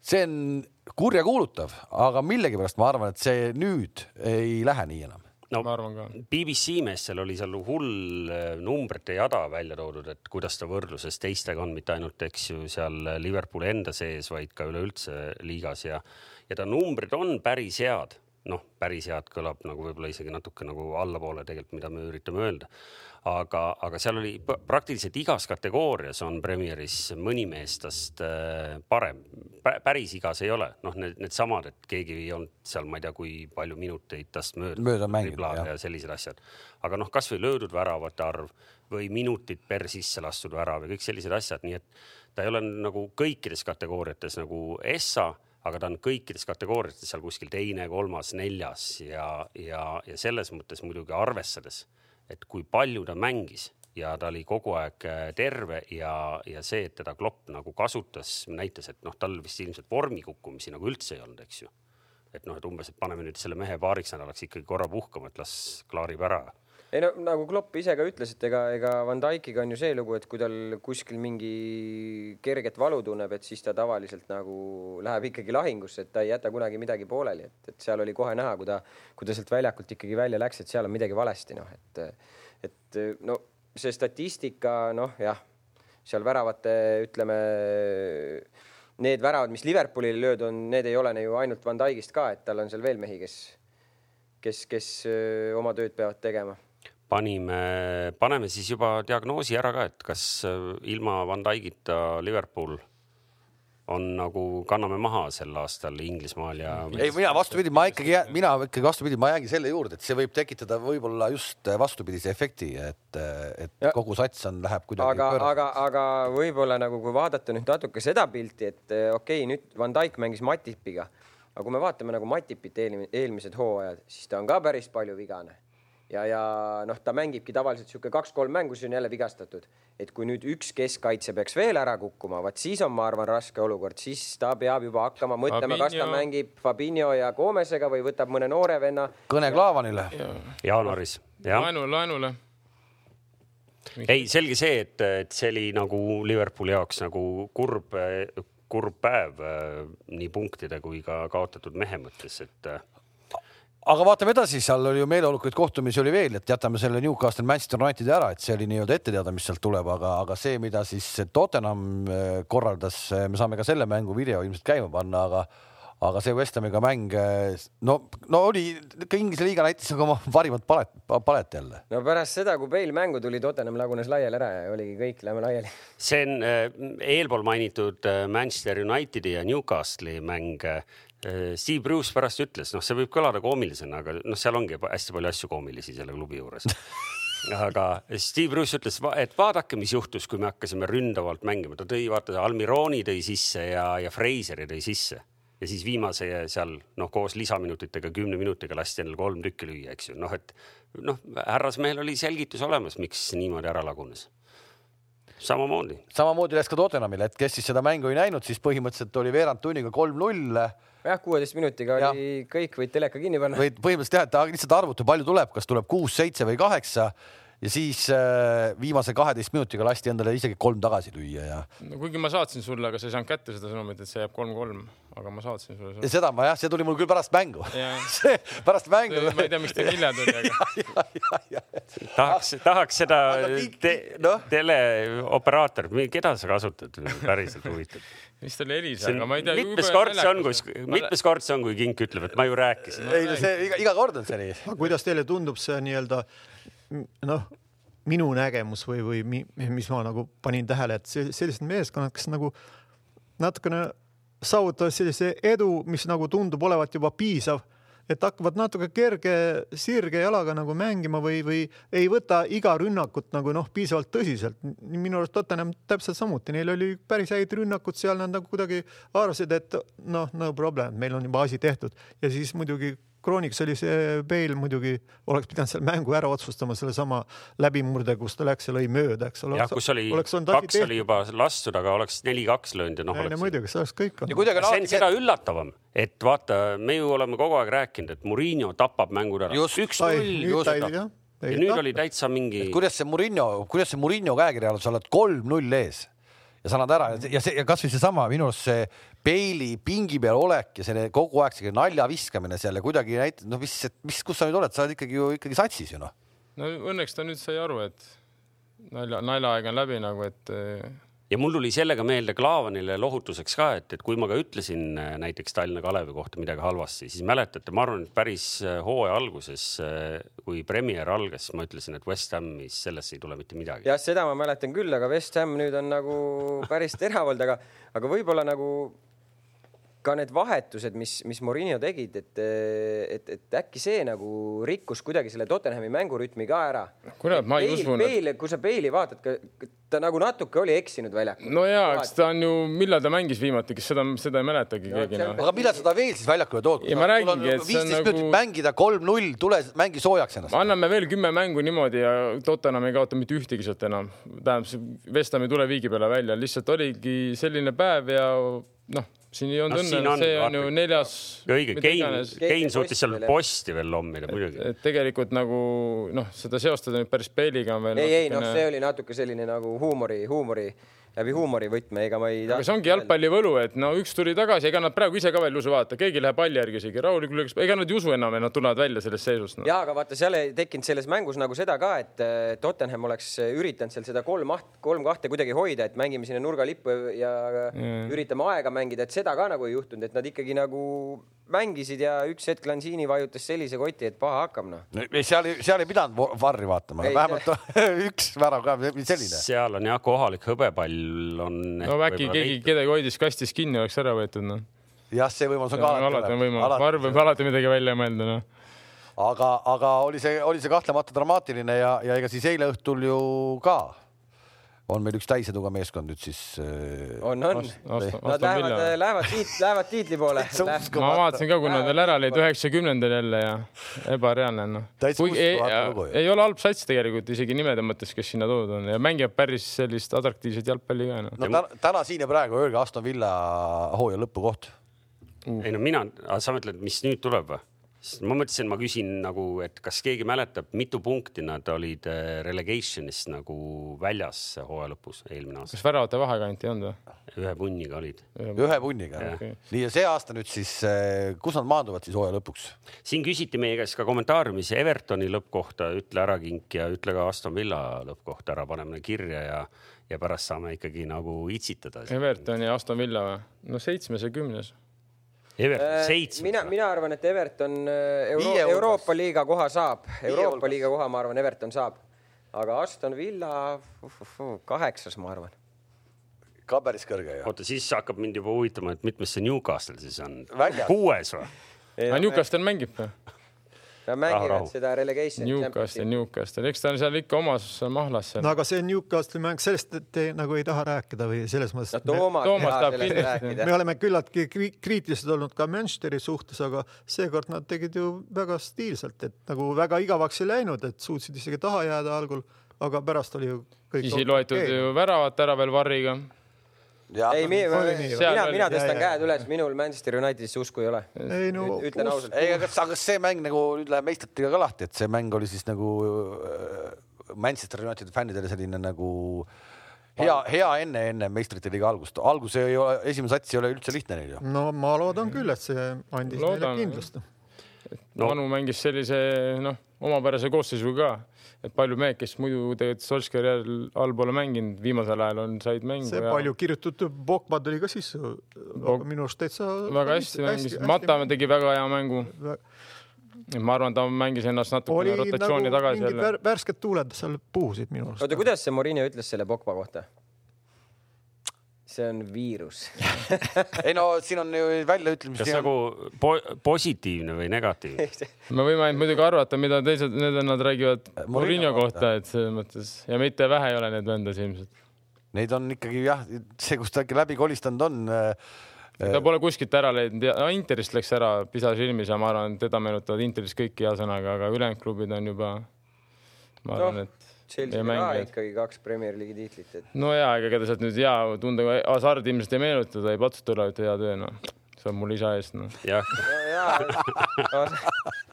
see on kurjakuulutav, aga millegipärast ma arvan, et see nüüd ei lähe nii enam. no ma arvan ka. BBC mees, seal oli seal hull äh, numbrite jada välja toodud, et kuidas ta võrdluses teistega on, mitte ainult, eks ju, seal Liverpooli enda sees, vaid ka üleüldse liigas ja, ja ta numbrid on päris head, noh, päris head kõlab nagu võib-olla isegi natuke nagu allapoole tegelikult, mida me üritame öelda. Aga, aga seal oli praktiliselt igas kategoorias on Premieris mõni mees tast äh, parem. päris igas ei ole, noh, need, needsamad, et keegi ei olnud seal, ma ei tea, kui palju minuteid tast mööda. mööda mänginud ja sellised asjad. aga noh, kasvõi löödud väravate arv või minutid per sisse lastud värav ja kõik sellised asjad, nii et ta ei ole nagu kõikides kategooriates nagu Essa aga ta on kõikides kategooriates seal kuskil teine, kolmas, neljas ja, ja, ja selles mõttes muidugi arvestades, et kui palju ta mängis ja ta oli kogu aeg äh, terve ja, ja see, et teda Klopp nagu kasutas, näitas, et noh, tal vist ilmselt vormi kukkumisi nagu üldse ei olnud, eks ju. et noh, et umbes, et paneme nüüd selle mehe paariks nädalaks ikkagi korra puhkama, et las klaarib ära ei no nagu Klopp ise ka ütles, et ega, ega Van Dijkiga on ju see lugu, et kui tal kuskil mingi kerget valu tunneb, et siis ta tavaliselt nagu läheb ikkagi lahingusse, et ta ei jäta kunagi midagi pooleli, et, et seal oli kohe näha, kui ta, kui ta sealt väljakult ikkagi välja läks, et seal on midagi valesti, noh, et, et no see statistika, noh jah, seal väravate, ütleme, need väravad, mis Liverpoolile lööd on, need ei ole ju ainult Van Dijkist ka, et tal on seal veel mehi, kes, kes, kes öö, oma tööd peavad tegema panime, paneme siis juba diagnoosi ära ka, et kas äh, ilma Van Dijkita Liverpool on nagu, kanname maha sel aastal Inglismaal ja. ei, mina vastupidi, ma ikkagi, mina ikkagi vastupidi, ma jäängi selle juurde, et see võib tekitada võib-olla just vastupidise efekti, et, et ja. kogu sats on, läheb kuidagi. aga, aga, aga võib-olla nagu, kui vaadata nüüd natuke seda pilti, et okei okay,, nüüd Van Dijk mängis Matipiga, aga kui me vaatame nagu Matipit eelmised hooajad, siis ta on ka päris palju vigane ja, ja noh, ta mängibki tavaliselt sihuke kaks-kolm mängu, siis on jälle vigastatud. et kui nüüd üks keskkaitse peaks veel ära kukkuma, vaat siis on, ma arvan, raske olukord, siis ta peab juba hakkama mõtlema, kas ta mängib Fabinho ja Gomezega või võtab mõne noore venna. kõne Klaavanile ja.. jaanuaris. laenu, laenule ei, selge see, et, et see oli nagu Liverpooli jaoks nagu kurb, kurb päev nii punktide kui ka kaotatud mehe mõttes, et aga vaatame edasi, seal oli ju meeleolukaid kohtumisi oli veel, et jätame selle Newcastle Manchester Unitedi ära, et see oli nii-öelda ette teada, mis sealt tuleb, aga, aga see, mida siis Tottenham äh, korraldas, äh, me saame ka selle mängu video ilmselt käima panna, aga aga see West Hamiga mäng, äh, no, no oli ikka Inglise liiga näitas nagu oma parimat palet, palet jälle. no pärast seda, kui Bale mängu tuli, Tottenham lagunes laiali ära ja oligi kõik, lähme laiali. see on eelpool mainitud Manchester Unitedi ja Newcastle'i mäng Steve Bruce pärast ütles, noh, see võib kõlada koomilisena, aga noh, seal ongi hästi palju asju koomilisi selle klubi juures. *laughs* Aga Steve Bruce ütles, et vaadake, mis juhtus, kui me hakkasime ründavalt mängima, ta tõi, vaata, Almironi tõi sisse ja, ja Fraseri tõi sisse. Ja siis viimase seal noh, koos lisaminutitega, kümne minutiga lasti endale kolm tükki lüüa, eks ju, noh, et noh, härrasmehel oli selgitus olemas, miks niimoodi ära lagunes. Samamoodi. samamoodi läks ka Tottenhamile, et kes siis seda mängu ei näinud, siis põhimõtteliselt oli veerand tunniga kolm-null jah, kuueteist minutiga ja. oli kõik, võid teleka kinni panna. võid põhimõtteliselt jah, et lihtsalt arvuta, palju tuleb, kas tuleb kuus, seitse või kaheksa ja siis äh, viimase kaheteist minutiga lasti endale isegi kolm tagasi lüüa ja. no kuigi ma saatsin sulle, aga sa ei saanud kätte seda sõnumit, et see jääb kolm-kolm, aga ma saatsin sulle seda. seda ma jah, see tuli mul küll pärast mängu. *laughs* see pärast mängu. ma ei tea, miks ta hilja tuli, aga. *laughs* tahaks, tahaks seda te, no? teleoperaator, keda sa kasutad, päriselt huvitav vist oli Elisa, aga ma ei tea. mitmes kord see on, kui, mitmes kord see on, kui kink ütleb, et ma ju rääkisin ei no see iga, iga kord on see nii. kuidas teile tundub see nii-öelda noh, minu nägemus või, või mis ma nagu panin tähele, et sellised meeskonnad, kes nagu natukene saavutavad sellise edu, mis nagu tundub olevat juba piisav et hakkavad natuke kerge sirge jalaga nagu mängima või, või ei võta iga rünnakut nagu noh, piisavalt tõsiselt. minu arust Tottenham täpselt samuti, neil oli päris häid rünnakud seal, nad nagu kuidagi arvasid, et noh, no problem, meil on juba asi tehtud ja siis muidugi krooniks oli see Bale muidugi, oleks pidanud selle mängu ära otsustama, sellesama läbimurde, kus ta läks ja lõi mööda, eks ole. jah, kus oli, kaks oli juba lastud, aga oleks neli-kaks löönud ja noh. Oleks... muidugi, see oleks kõik olnud. see on seda üllatavam, et vaata, me ju oleme kogu aeg rääkinud, et Murillo tapab mängud ära. üks-null, just. ja nüüd oli täitsa mingi. kuidas see Murillo, kuidas see Murillo käekiri all, sa oled kolm-null ees ja sa annad ära ja see ja kasvõi seesama minu arust see peili pingi peal olek ja selle kogu aeg see nalja viskamine seal ja kuidagi näitab, no mis, mis, kus sa nüüd oled, sa oled ikkagi ju ikkagi satsis ju noh. no õnneks ta nüüd sai aru, et nalja, naljaaeg on läbi nagu, et ja mul tuli sellega meelde Klaavanile lohutuseks ka, et, et kui ma ka ütlesin äh, näiteks Tallinna Kalevi kohta midagi halvasti, siis mäletate, ma arvan, et päris äh, hooaja alguses, kui Premier algas, siis ma ütlesin, et West Hamis sellest ei tule mitte midagi. jah, seda ma mäletan küll, aga West Ham nüüd on nagu päris terav olnud, aga, aga võib-olla nagu ka need vahetused, mis, mis Morinho tegid, et, et, et äkki see nagu rikkus kuidagi selle Tottenhami mängurütmi ka ära. kurat, ma ei usu. Peili, kui sa Peili vaatad, ta nagu natuke oli eksinud väljakul. no ja, eks ta on ju, millal ta mängis viimati, kes seda, seda ei mäletagi no, keegi no.. aga millal seda veel siis väljakule tood? ja ma räägingi, et see on nagu. mängida kolm-null, tule mängi soojaks ennast. anname veel kümme mängu niimoodi ja Tottenham ei kaota mitte ühtegi sealt enam. tähendab, West Ham ei tule viigi peale välja, lihtsalt oligi selline päev ja noh siin ei olnud no, õnne, see on ju neljas. õige, Kein, Kein suutis seal posti veel lommida muidugi. et tegelikult nagu noh, seda seostada nüüd päris Bale'iga on veel. ei, ei noh, see oli natuke selline nagu huumori, huumori läbi huumorivõtme, ega ma ei. aga see ongi jalgpalli võlu, et no üks tuli tagasi, ega nad praegu ise ka veel ei usu, vaata, keegi läheb palli järgi isegi rahulikult, ega nad ei usu enam, et nad tulevad välja sellest seisust no.. ja, aga vaata, seal ei tekkinud selles mängus nagu seda ka, et Tottenham oleks üritanud seal seda kolm, kolm kahte kuidagi hoida, et mängime sinna nurgalippu ja mm. üritame aega mängida, et seda ka nagu ei juhtunud, et nad ikkagi nagu mängisid ja üks hetk Lansini vajutas sellise koti, et paha hakkab noh. seal, seal ei pidanud varri vaatama, vähemalt *laughs* üks värav ka selline. seal on jah, kohalik hõbepall on. no äkki keegi kedagi hoidis kastis kinni, oleks ära võetud noh. jah, see võimalus on ka alati. alati on võimalus, varr võib alati midagi välja mõelda noh aga, aga oli see, oli see kahtlemata dramaatiline ja, ja ega siis eile õhtul ju ka on meil üks täiseduga meeskond nüüd siis. Äh, on, on. Nad lähevad, lähevad tiit, *laughs* lähevad tiitli poole. ma vaatasin ka, kui nad veel ära lõid üheksakümnendal jälle ja ebareaalne noh. ei, ei ole halb sats tegelikult isegi nimede mõttes, kes sinna toodud on ja mängivad päris sellist atraktiivset jalgpalli ka no.. no täna, täna siin ja praegu öelge Aston Villa hooaja lõpukoht uh.. ei no mina, sa mõtled, mis nüüd tuleb või? Sest ma mõtlesin, ma küsin nagu, et kas keegi mäletab, mitu punkti nad olid äh, relegation'ist nagu väljas hooaja lõpus eelmine aasta. kas väravate vahekanti ei olnud või? ühe punniga olid. ühe punniga, okay. nii ja see aasta nüüd siis, äh, kus nad maanduvad siis hooaja lõpuks? siin küsiti meie käest ka kommentaariumis Evertoni lõppkohta, ütle ära kink ja ütle ka Aston Villa lõppkohta ära, paneme kirja ja ja pärast saame ikkagi nagu itsitada. Everton ja Aston Villa või? no seitsmes ja kümnes Everton äh, seitsmes. mina, mina arvan, et Everton äh, Euro Euroopa liiga koha saab, Euroopa liiga koha, ma arvan, Everton saab, aga Aston Villa kaheksas, ma arvan. ka päris kõrge ju. oota, siis hakkab mind juba huvitama, et mitmes see Newcastle siis on? kuues või? Newcastle mängib või? Nad mängivad seda relegation. Newcastle, Newcastle, eks ta on seal ikka omas mahlas seal. no aga see Newcastle'i mäng, sellest te nagu ei taha rääkida või selles mõttes no,. Toomas, Toomas tahab kindlasti. me oleme küllaltki kriitilised olnud ka Manchesteri suhtes, aga seekord nad tegid ju väga stiilselt, et nagu väga igavaks ei läinud, et suutsid isegi taha jääda algul, aga pärast oli ju. siis ei loetud okay. ju väravat ära veel Varriga ei, mina, mina, tõstan käed üles, minul Manchester Unitedisse usku ei ole. ei no ütlen ausalt. ei, aga kas, aga kas see mäng nagu nüüd läheb meistritega ka lahti, et see mäng oli siis nagu äh, Manchester Unitedi fännidele selline nagu hea, hea enne, enne meistrite liiga algust. algus ei ole, esimene sats ei ole üldse lihtne neil ju. no ma loodan küll, et see andis Loodan. neile kindlust. no. Manu mängis sellise noh, omapärase koosseisuga ka et palju mehed, kes muidu tegelikult Solskjaeri all pole mänginud, viimasel ajal on, said mängu. see ja... palju kirjutatud, Bokma tuli ka sisse Bok.... minu arust täitsa. väga hästi mängis, Matamäe tegi väga hea mängu Vä ma arvan, ta mängis ennast natukene rotatsiooni nagu tagasi jälle. värsked tuuled seal puhusid minu arust. oota, kuidas see Morini ütles selle Pogba kohta? See on viirus *laughs* ei no siin on ju väljaütlemisi. kas nagu po positiivne või negatiivne me võime ainult muidugi arvata, mida teised, need on, nad räägivad Murillo kohta, et selles mõttes ja mitte vähe ei ole neid vendasid ilmselt. Neid on ikkagi jah, see, kus ta ikka läbi kolistanud on äh, ta pole kuskilt ära leidnud ja Interist läks ära pisa silmis ja ma arvan, teda meenutavad Interist kõik hea sõnaga, aga ülejäänud klubid on juba, ma arvan no., et Chelsea ka ikkagi kaks Premier League'i tiitlit, et. no ja, ega keda sealt nüüd hea tunda, Hasard ilmselt ei meenuta, ta ei patsuta üle ühte hea töö, noh. see on mul isa eest, noh. jah. *laughs*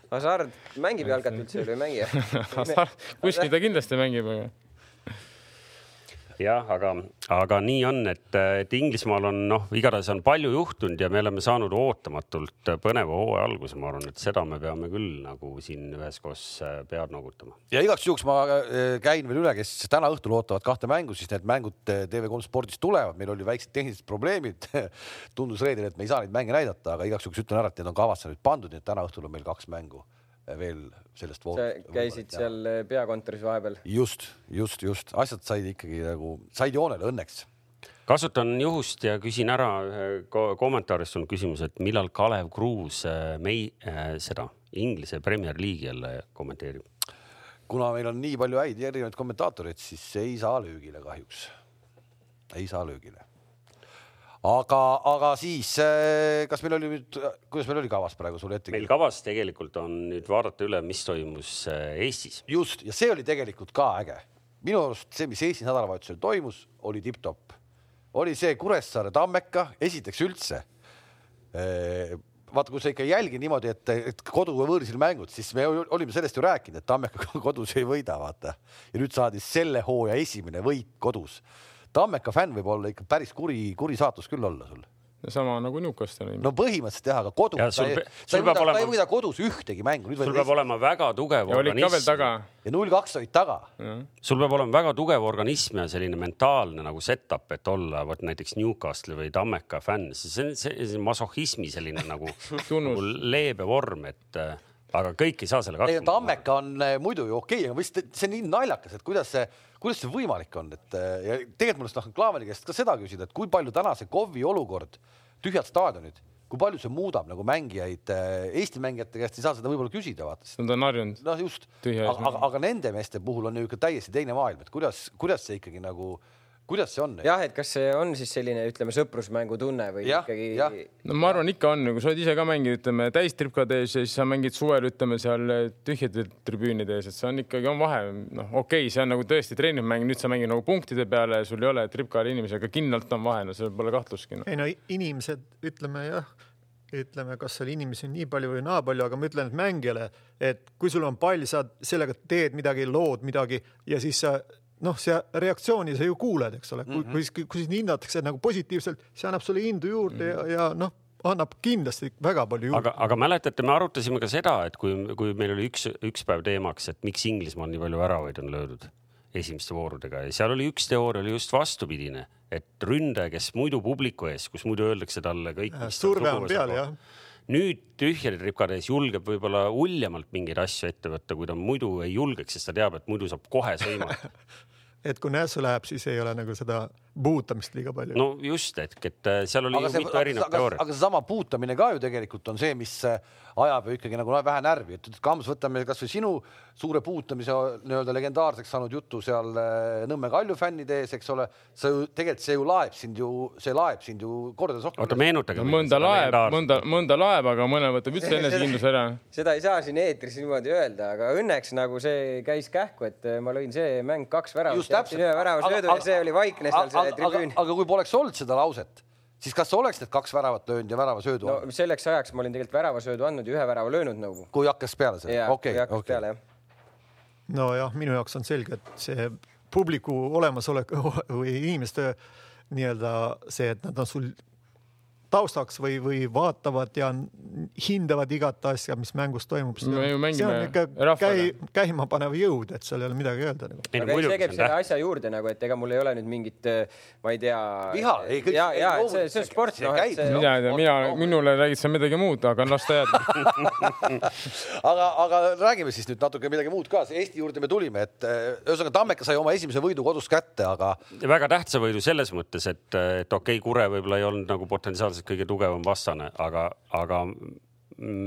Hasard mängib jalgat üldse või ei mängi *laughs* Hasard, kuskil ta kindlasti mängib, aga jah, aga, aga nii on, et, et Inglismaal on noh, igatahes on palju juhtunud ja me oleme saanud ootamatult põneva hooaja alguse, ma arvan, et seda me peame küll nagu siin üheskoos äh, pead noogutama. ja igaks juhuks ma äh, käin veel üle, kes täna õhtul ootavad kahte mängu, siis need mängud äh, TV3 spordis tulevad, meil oli väiksed tehnilised probleemid. *laughs* Tundus reedel, et me ei saa neid mänge näidata, aga igaks juhuks ütlen ära, et need on kavasse nüüd pandud, nii et täna õhtul on meil kaks mängu veel sellest voorust. käisid seal eh, peakontoris vahepeal? just, just, just asjad said ikkagi nagu, said joonele õnneks. kasutan juhust ja küsin ära ühe kommentaaris sul küsimuse, et millal Kalev Kruus eh, mei- äh,, seda Inglise Premier League'i jälle kommenteerib? kuna meil on nii palju häid ja erinevaid kommentaatoreid, siis ei saa löögile kahjuks. ei saa löögile aga, aga siis, äh, kas meil oli nüüd, kuidas meil oli kavas praegu sul ette? meil kavas tegelikult on nüüd vaadata üle, mis toimus äh, Eestis. just ja see oli tegelikult ka äge. minu arust see, mis Eestis nädalavahetusel toimus, oli tipp-topp. oli see Kuressaare Tammeka, esiteks üldse. Äh, vaata, kui sa ikka ei jälgi niimoodi, et, et kodu või võõrsil mängud, siis me olime sellest ju rääkinud, et Tammeka *laughs* kodus ei võida, vaata. ja nüüd saadi selle hooaja esimene võit kodus Tammeka fänn võib olla ikka päris kuri, kuri saatus küll olla sul sama nagu Newcastle. no põhimõtteliselt jah, aga kodus. sa ei, sa ei võida, olema... ta ei võida kodus ühtegi mängu. sul peab olema väga tugev ja organism. ja null kaks olid taga. sul peab olema väga tugev organism ja selline mentaalne nagu setup, et olla vot näiteks Newcastle'i või Tammeka fänn, see on see masohhismi selline nagu, nagu leebe vorm, et aga kõik ei saa sellega hakkama. Tammeka on eh, muidu ju okei okay,, aga lihtsalt see on nii naljakas, et kuidas see, kuidas see võimalik on, et eh, ja tegelikult ma tahan Klaaveni käest ka seda küsida, et kui palju täna see KOV-i olukord, tühjad staadionid, kui palju see muudab nagu mängijaid, eh, Eesti mängijate käest ei saa seda võib-olla küsida, vaata. Nad on harjunud. no just, aga, aga, aga nende meeste puhul on ju ikka täiesti teine maailm, et kuidas, kuidas see ikkagi nagu kuidas see on? jah, et kas see on siis selline, ütleme, sõprusmängu tunne või ja, ikkagi? no ma arvan, ikka on, kui sa oled ise ka mänginud, ütleme täistripkade ees ja siis sa mängid suvel, ütleme seal tühjadel tribüünide ees, et see on ikkagi on vahe. noh, okei okay,, see on nagu tõesti treeningmäng, nüüd sa mängid nagu punktide peale, sul ei ole tripkal inimesi, aga kindlalt on vahe, no seal pole kahtlustki no.. ei no inimesed, ütleme jah ütleme, kas seal inimesi on nii palju või naa palju, aga ma ütlen, et mängijale, et kui sul on pall, sa sellega teed midagi, lood midagi ja siis sa noh, see reaktsiooni sa ju kuuled, eks ole, kui mm, -hmm. kui, kui sind hinnatakse nagu positiivselt, see annab sulle indu juurde mm -hmm. ja, ja noh, annab kindlasti väga palju juurde. aga, aga mäletate, me arutasime ka seda, et kui, kui meil oli üks, üks päev teemaks, et miks Inglismaal nii palju väravaid on löödud esimeste voorudega ja seal oli üks teooria oli just vastupidine, et ründaja, kes muidu publiku ees, kus muidu öeldakse talle kõik. surve on peal, jah nüüd tühjade tripkade ees julgeb võib-olla uljemalt mingeid asju ette võtta, kui ta muidu ei julgeks, sest ta teab, et muidu saab kohe sõimata. *laughs* Et kui nässu läheb, siis ei ole nagu seda puutamist liiga palju. no just, et, et äh, seal oli aga ju see, mitu erinevat teooriat. aga seesama puutamine ka ju tegelikult on see, mis äh, ajab ju ikkagi nagu vähe närvi, et Kams, võtame kasvõi sinu suure puutamise nii-öelda legendaarseks saanud jutu seal äh, Nõmme Kalju fännide ees, eks ole. sa ju tegelikult see ju laeb sind ju, see laeb sind ju kordades rohkem. oota, meenutage mõnda laeb, mõnda, mõnda laeb, aga mõne võtab üldse *laughs* enesekindlus ära. seda ei saa siin eetris niimoodi öelda, aga õnneks nagu see käis kähku, et ma lõin see mäng kaks väravat, ühe värava söödu ja see oli vaikne seal see tribüün. aga kui poleks olnud seda lauset siis kas sa oleks need kaks väravat löönud ja väravasöödu no, andnud? selleks ajaks ma olin tegelikult väravasöödu andnud ja ühe värava löönud nagu. kui hakkas peale see? okei, okei. nojah, minu jaoks on selge, et see publiku olemasolek või inimeste nii-öelda see, et nad on sul taustaks või, või vaatavad ja hindavad igat asja, mis mängus toimub. me ju mängime käi, käimapanev jõud, et seal ei ole midagi öelda nagu.. aga see käib selle asja juurde nagu, et ega mul ei ole nüüd mingit, ma ei tea. viha, ei kõik. ja, ja see, see on sport, noh. mina ei tea, mina, minule räägid sa midagi muud, aga las ta jääb *laughs* aga, aga räägime siis nüüd natuke midagi muud ka. Eesti juurde me tulime, et ühesõnaga Tammeka sai oma esimese võidu kodus kätte, aga. väga tähtsa võidu selles mõttes, et, et okei okay,, Kure võib-olla ei olnud nagu potentsiaalselt tõenäoliselt kõige tugevam vastane, aga, aga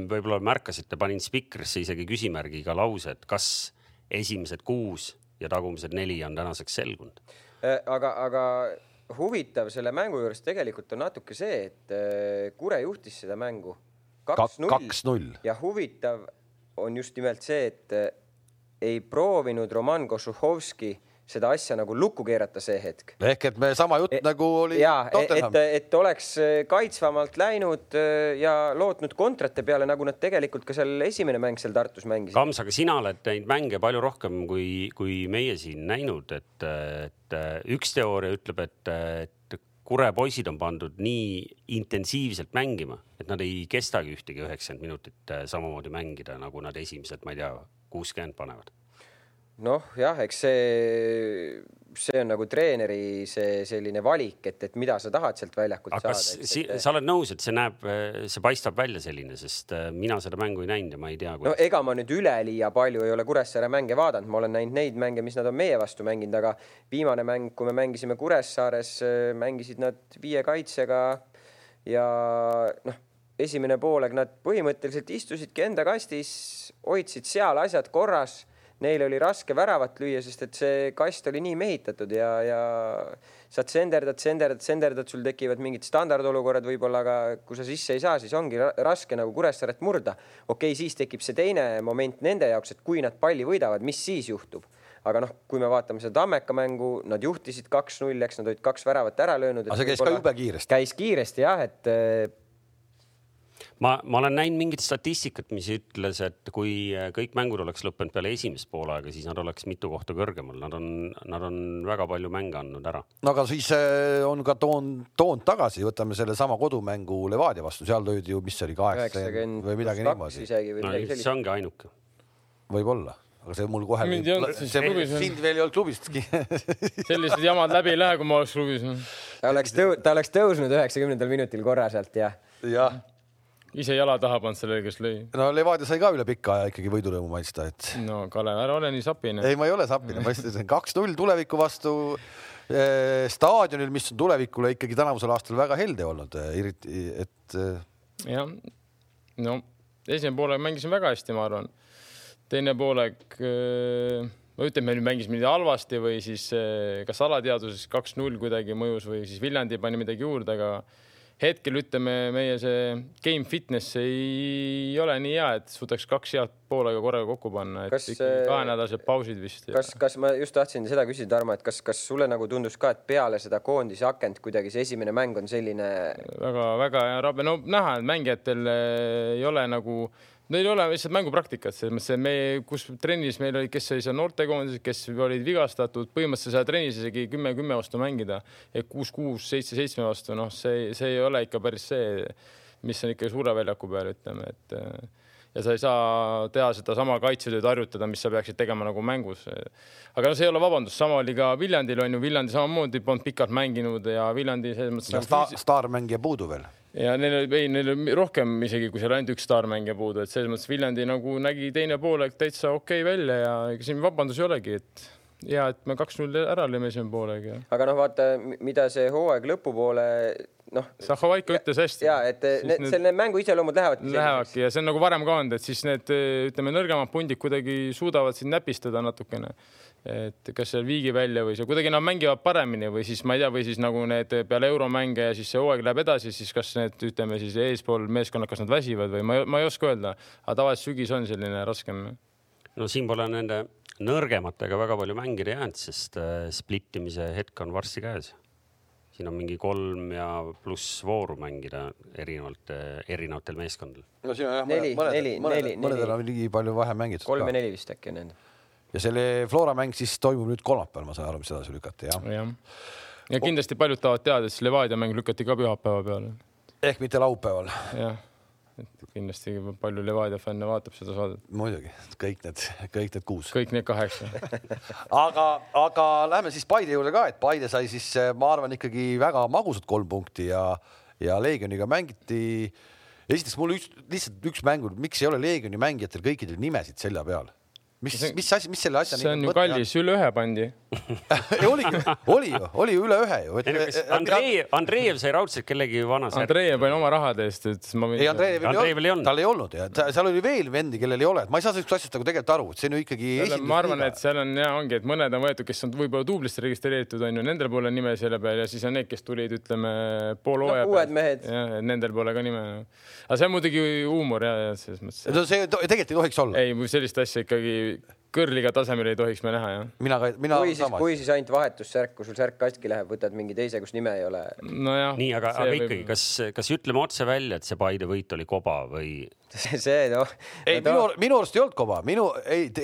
võib-olla märkasite, panin spikrisse isegi küsimärgiga lause, et kas esimesed kuus ja tagumised neli on tänaseks selgunud? Äh, aga, aga huvitav selle mängu juures tegelikult on natuke see, et äh, Kure juhtis seda mängu kaks-null ja huvitav on just nimelt see, et äh, ei proovinud Roman Košuhovski seda asja nagu lukku keerata see hetk ehk et me sama jutt E- nagu oli ja et, Tottenham et, et oleks äh, kaitsvamalt läinud äh, ja lootnud kontrate peale, nagu nad tegelikult ka seal esimene mäng seal Tartus mängisid. Kams, aga sina oled neid mänge palju rohkem kui, kui meie siin näinud, et, et üks teooria ütleb, et, et Kure poisid on pandud nii intensiivselt mängima, et nad ei kestagi ühtegi üheksakümmend minutit äh, samamoodi mängida, nagu nad esimesed, ma ei tea, kuuskümmend panevad. Noh, jah, eks see, see on nagu treeneri see selline valik, et, et mida sa tahad sealt väljakult aga kas saada. si sa oled nõus, et see näeb, see paistab välja selline, sest äh, mina seda mängu ei näinud ja ma ei tea no ega ma nüüd üleliia palju ei ole Kuressaare mänge vaadanud, ma olen näinud neid mänge, mis nad on meie vastu mänginud, aga viimane mäng, kui me mängisime Kuressaares, mängisid nad viie kaitsega ja noh, esimene poolek nad põhimõtteliselt istusidki enda kastis, hoidsid seal asjad korras. Neil oli raske väravat lüüa, sest et see kast oli nii mehitatud ja, ja sa tsenderdad, tsenderdad, tsenderdad, sul tekivad mingid standardolukorrad võib-olla, aga kui sa sisse ei saa, siis ongi ra- raske nagu Kuressaaret murda. okei okay,, siis tekib see teine moment nende jaoks, et kui nad palli võidavad, mis siis juhtub aga noh, kui me vaatame seda Tammeka mängu, nad juhtisid kaks-null, eks nad olid kaks väravat ära löönud. aga see käis ka jube kiiresti. käis kiiresti jah, et ma, ma olen näinud mingit statistikat, mis ütles, et kui kõik mängud oleks lõppenud peale esimest poolaega, siis nad oleks mitu kohta kõrgemal, nad on, nad on väga palju mänge andnud ära. no aga siis äh, on ka toon, toond tagasi, võtame sellesama kodumängu Levadia vastu, seal löödi ju, mis see oli, kaheksakümmend või midagi niimoodi, no see ongi ainuke. võib-olla, aga see mul kohe. Mind ei olnud siis klubis sind veel ei olnud klubistki *laughs* sellised jamad läbi ei lähe, kui ma oleks klubis. ta oleks tõu-, ta oleks tõusnud üheksakümnendal minutil korra sealt ja jah, ise jala taha pannud sellele, kes lõi. no Levadia sai ka üle pika aja ikkagi võidurõõmu maitsta, et no Kalev, ära ole nii sapine. ei, ma ei ole sapine, ma ütlesin kaks-null tuleviku vastu eh, staadionil, mis on tulevikule ikkagi tänavusel aastal väga helde olnud, eriti, et eh, jah, no esimene poolek mängisin väga hästi, ma arvan. teine poolek, ma ütlen, me nüüd mängisime nii halvasti või siis eh, kas alateadvuses kaks-null kuidagi mõjus või siis Viljandi pani midagi juurde, aga hetkel ütleme, meie see game fitness ei ole nii hea, et suudaks kaks head poolega korraga kokku panna, et Kas, eh, kahenädalased pausid vist. kas, kas ma just tahtsin seda küsida, Tarmo, et kas, kas sulle nagu tundus ka, et peale seda koondise akent kuidagi see esimene mäng on selline väga-väga hea rabe, no näha, et mängijatel eh, ei ole nagu, neil ei ole lihtsalt mängupraktikat, selles mõttes, et me, kus trennis meil oli, kes oli seal noortekoondises, kes olid vigastatud, põhimõtteliselt seal trennis isegi kümme-kümme vastu mängida. Ehk kuus-kuus, seitse-seitsme vastu, noh, see, see ei ole ikka päris see, mis on ikka suure väljaku peal, ütleme, et ja sa ei saa teha sedasama kaitsetööd harjutada, mis sa peaksid tegema nagu mängus. aga no see ei ole vabandus, sama oli ka Viljandil on ju, Viljandi samamoodi polnud pikalt mänginud ja Viljandi selles mõttes nagu sta, staarmängija puudu veel. ja neil oli, ei, neil oli rohkem isegi, kui seal ainult üks staarmängija puudu, et selles mõttes Viljandi nagu nägi teine poolek täitsa okei okay välja ja ega siin vabandusi ei olegi, et hea, et me kaks-null ära lõime esimene poolega. aga noh, vaata, mida see hooaeg lõpupoole noh, Zahhovaiko ütles hästi. ja et need, selle mängu iseloomud lähevadki Lähevadki ja see on nagu varem ka olnud, et siis need ütleme, nõrgemad pundid kuidagi suudavad sind näpistada natukene. et kas seal viigi välja või see kuidagi nad mängivad paremini või siis ma ei tea, või siis nagu need peale euromänge ja siis see hooaeg läheb edasi, siis kas need ütleme siis eespool meeskonnad, kas nad väsivad või ma, ei- ma ei oska öelda, aga tavaliselt sügis on selline raskem. no siin pole nende nõrgematega väga palju mängida jäänud, sest äh, splittimise hetk on varsti käes. Siin on mingi kolm ja pluss vooru mängida erinevalt, erinevatel meeskondadel. no siin on jah, Neli, mõned, neli, mõned, neli, mõnedel neli. on nii palju vähem mängitud kolm ja neli vist äkki on nende. ja selle Flora mäng siis toimub nüüd kolmapäeval, ma saan aru, mis edasi lükati, jah? jah. ja kindlasti paljud tahavad teada, et siis Levadia mäng lükati ka pühapäeva peale. ehk mitte laupäeval, jah, et kindlasti palju Levadia fänne vaatab seda saadet, muidugi, kõik need, kõik need kuus. kõik need kaheksa. *laughs* aga, aga lähme siis Paide juurde ka, et Paide sai siis, ma arvan, ikkagi väga magusad kolm punkti ja, ja Leegioniga mängiti. esiteks mul üks, lihtsalt üks mäng, miks ei ole Leegioni mängijatel kõikidel nimesid selja peal? Mis See-, mis asi, mis selle asja see on ju kallis, üle ühe pandi. *laughs* oligi, oli ju, oli ju üle ühe ju. Andrei, Andreev sai raudselt kellegi vana särk. Andrei pani oma rahade eest, et ma ei, Andreevil Andreevil ei olnud. tal ei olnud ja seal oli veel vendi, kellel ei ole, et ma ei saa sellest asjast nagu tegelikult aru, et see on ju ikkagi. ma arvan, et seal on ja ongi, et mõned on võetud, kes on võib-olla duublisse registreeritud, on ju, nendel pole nime selle peal ja siis on need, kes tulid, ütleme pool No, hooaja uued mehed. nendel pole ka nime. aga see on muidugi huumor ja, ja selles mõttes. no see tegelikult ei tohiks olla. ei, sellist asja ikkagi week. Kõrliga tasemel ei tohiks me näha jah. mina ka, mina kui siis, kui siis ainult vahetussärk, kui sul särk katki läheb, võtad mingi teise, kus nime ei ole. nojah. nii, aga, aga ikkagi, kas, kas ütleme otse välja, et see Paide võit oli koba või? see noh. ei, minu, minu arust ei olnud koba, minu, ei, ta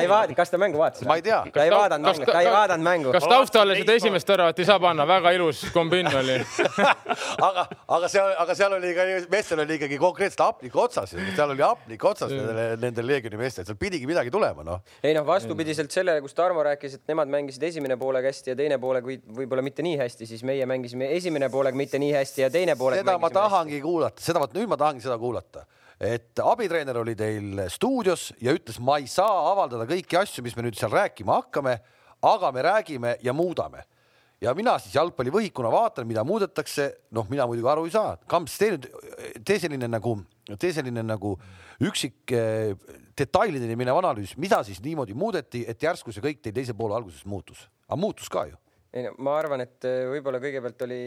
ei vaadanud, kas ta mängu vaatas? ma ei tea. ta ei vaadanud mängu, ta ei vaadanud mängu. kas taustale seda esimest väravat ei saa panna, väga ilus kombinn oli. *laughs* aga, aga seal, aga seal oli ka, meestel oli ikkagi konkreetselt hapnik otsas, seal oli hapnik otsas nendel, nendel Leegioni meestel, seal pidigi midagi tulema, noh. Ei noh, vastupidiselt sellele, kus Tarmo rääkis, et nemad mängisid esimene poolega hästi ja teine poolega või- võib-olla mitte nii hästi, siis meie mängisime esimene poolega mitte nii hästi ja teine poolega seda ma tahangi kuulata, seda, vot nüüd ma tahangi seda kuulata, et abitreener oli teil stuudios ja ütles, ma ei saa avaldada kõiki asju, mis me nüüd seal rääkima hakkame, aga me räägime ja muudame. Ja mina siis jalgpallivõhikuna vaatan, mida muudetakse, noh, mina muidugi aru ei saa. Kamps, tee nüüd, tee selline nagu, tee selline nagu üksik eh, detailideni minev analüüs, mida siis niimoodi muudeti, et järsku see kõik teil teise poole alguses muutus, aga muutus ka ju. ei no ma arvan, et äh, võib-olla kõigepealt oli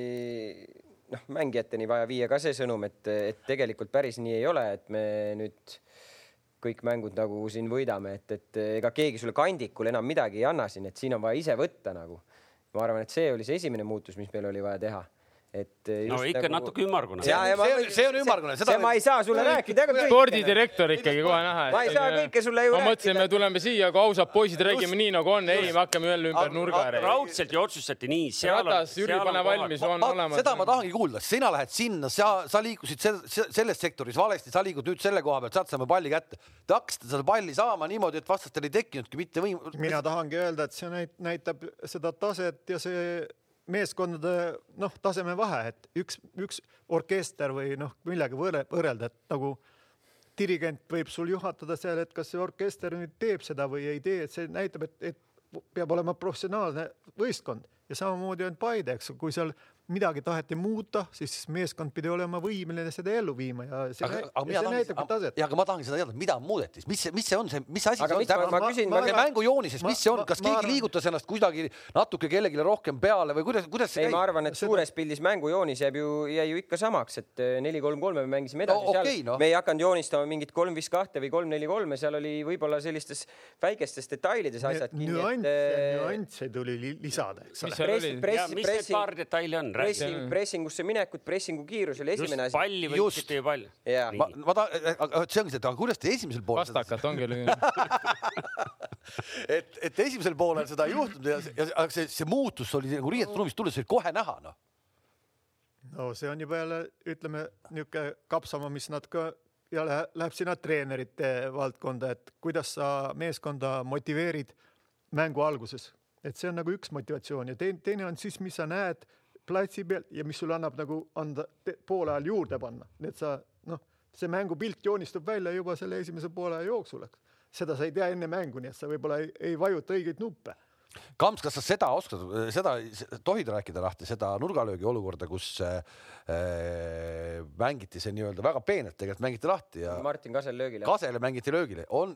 noh, mängijateni vaja viia ka see sõnum, et, et tegelikult päris nii ei ole, et me nüüd kõik mängud nagu siin võidame, et, et ega keegi sulle kandikul enam midagi ei anna siin, et siin on vaja ise võtta nagu. Ma arvan, et see oli see esimene muutus, mis meil oli vaja teha. Et no just ikka natuke ümmargune. ja, ja ma See on- see on ümmargune, seda- ma ei saa sulle rääkida. spordidirektor ikkagi kohe näha. Ma ei saa kõike sulle ju ma mõtlesin, me rääkida. tuleme siia, kui ausad poisid, räägime nii nagu on, ei, me hakkame jälle ümber nurga. raudselt ju otsustati nii, seal on, ratas, Jüri, pane valmis, on ma- olemas. seda ma tahangi kuulda, sina lähed sinna, sa, sa liikusid sel- se- selles sektoris valesti, sa liigud nüüd selle koha pealt, sealt saame palli kätte. Te hakkasite seda palli saama niimoodi, et vastastel ei tekkinudki mitte võim-. mina tahangi öelda, et see näit- näitab seda taset ja see meeskondade noh, taseme vahe, et üks, üks orkester või noh, millega võrre- võrrelda, et nagu dirigent võib sul juhatada seal, et kas see orkester nüüd teeb seda või ei tee, et see näitab, et, et peab olema professionaalne võistkond ja samamoodi on Paide, eks, kui seal midagi taheti muuta, siis meeskond pidi olema võimeline seda ellu viima ja see, aga, aga ja see tahan näitabki, taset. ja aga ma tahangi seda teada, mida muudeti, mis see, mis see on see, mis asi see mis ma- on ma küsin- ma, ma- mängujoonises, mis see on, ma- kas ma keegi arvan- liigutas ennast kuidagi natuke kellelegi rohkem peale või kuidas, kuidas see ei, ma arvan, et suures pildis mängujoonis jääb ju, jäi ju ikka samaks, et eh, neli-kolm-kolme me mängisime edasi No seal okei, noh. me ei hakanud joonistama mingit kolm-viis-kahte või kolm-neli-kolme, seal oli võib-olla sellistes väikestes detailides asjad kinni, nüansse, et eh, nüansse tuli li- lisada, eks ole. Seal press- oli? press- ja mis need pressing- paar detaili on, pressing, pressingusse minekut, pressingu kiirus oli esimene just asi. palli võtsite ju. Jaa. ma, ma tahan, aga see ongi see, et aga kuidas te esimesel poolel seda, vastakat ongi *laughs* et, et esimesel poolel seda ei juhtunud ja, ja aga see, see muutus oli nagu riietusruumist tulles oli kohe näha, noh. no see on juba jälle ütleme niisugune kapsama, mis natuke ja läheb, läheb sinna treenerite valdkonda, et kuidas sa meeskonda motiveerid mängu alguses, et see on nagu üks motivatsioon. Ja teine, teine on siis, mis sa näed platsi peal ja mis sulle annab nagu anda poole ajal juurde panna, et sa noh, see mängupilt joonistub välja juba selle esimese poole aja jooksul, eks. seda sa ei tea enne mängu, nii et sa võib-olla ei, ei vajuta õigeid nuppe. Kamps, kas sa seda oskad, seda tohid rääkida lahti, seda nurgalöögi olukorda, kus äh, mängiti see nii-öelda väga peenelt tegelikult mängiti lahti ja Martin Kasel löögile. Kasele mängiti löögile, on,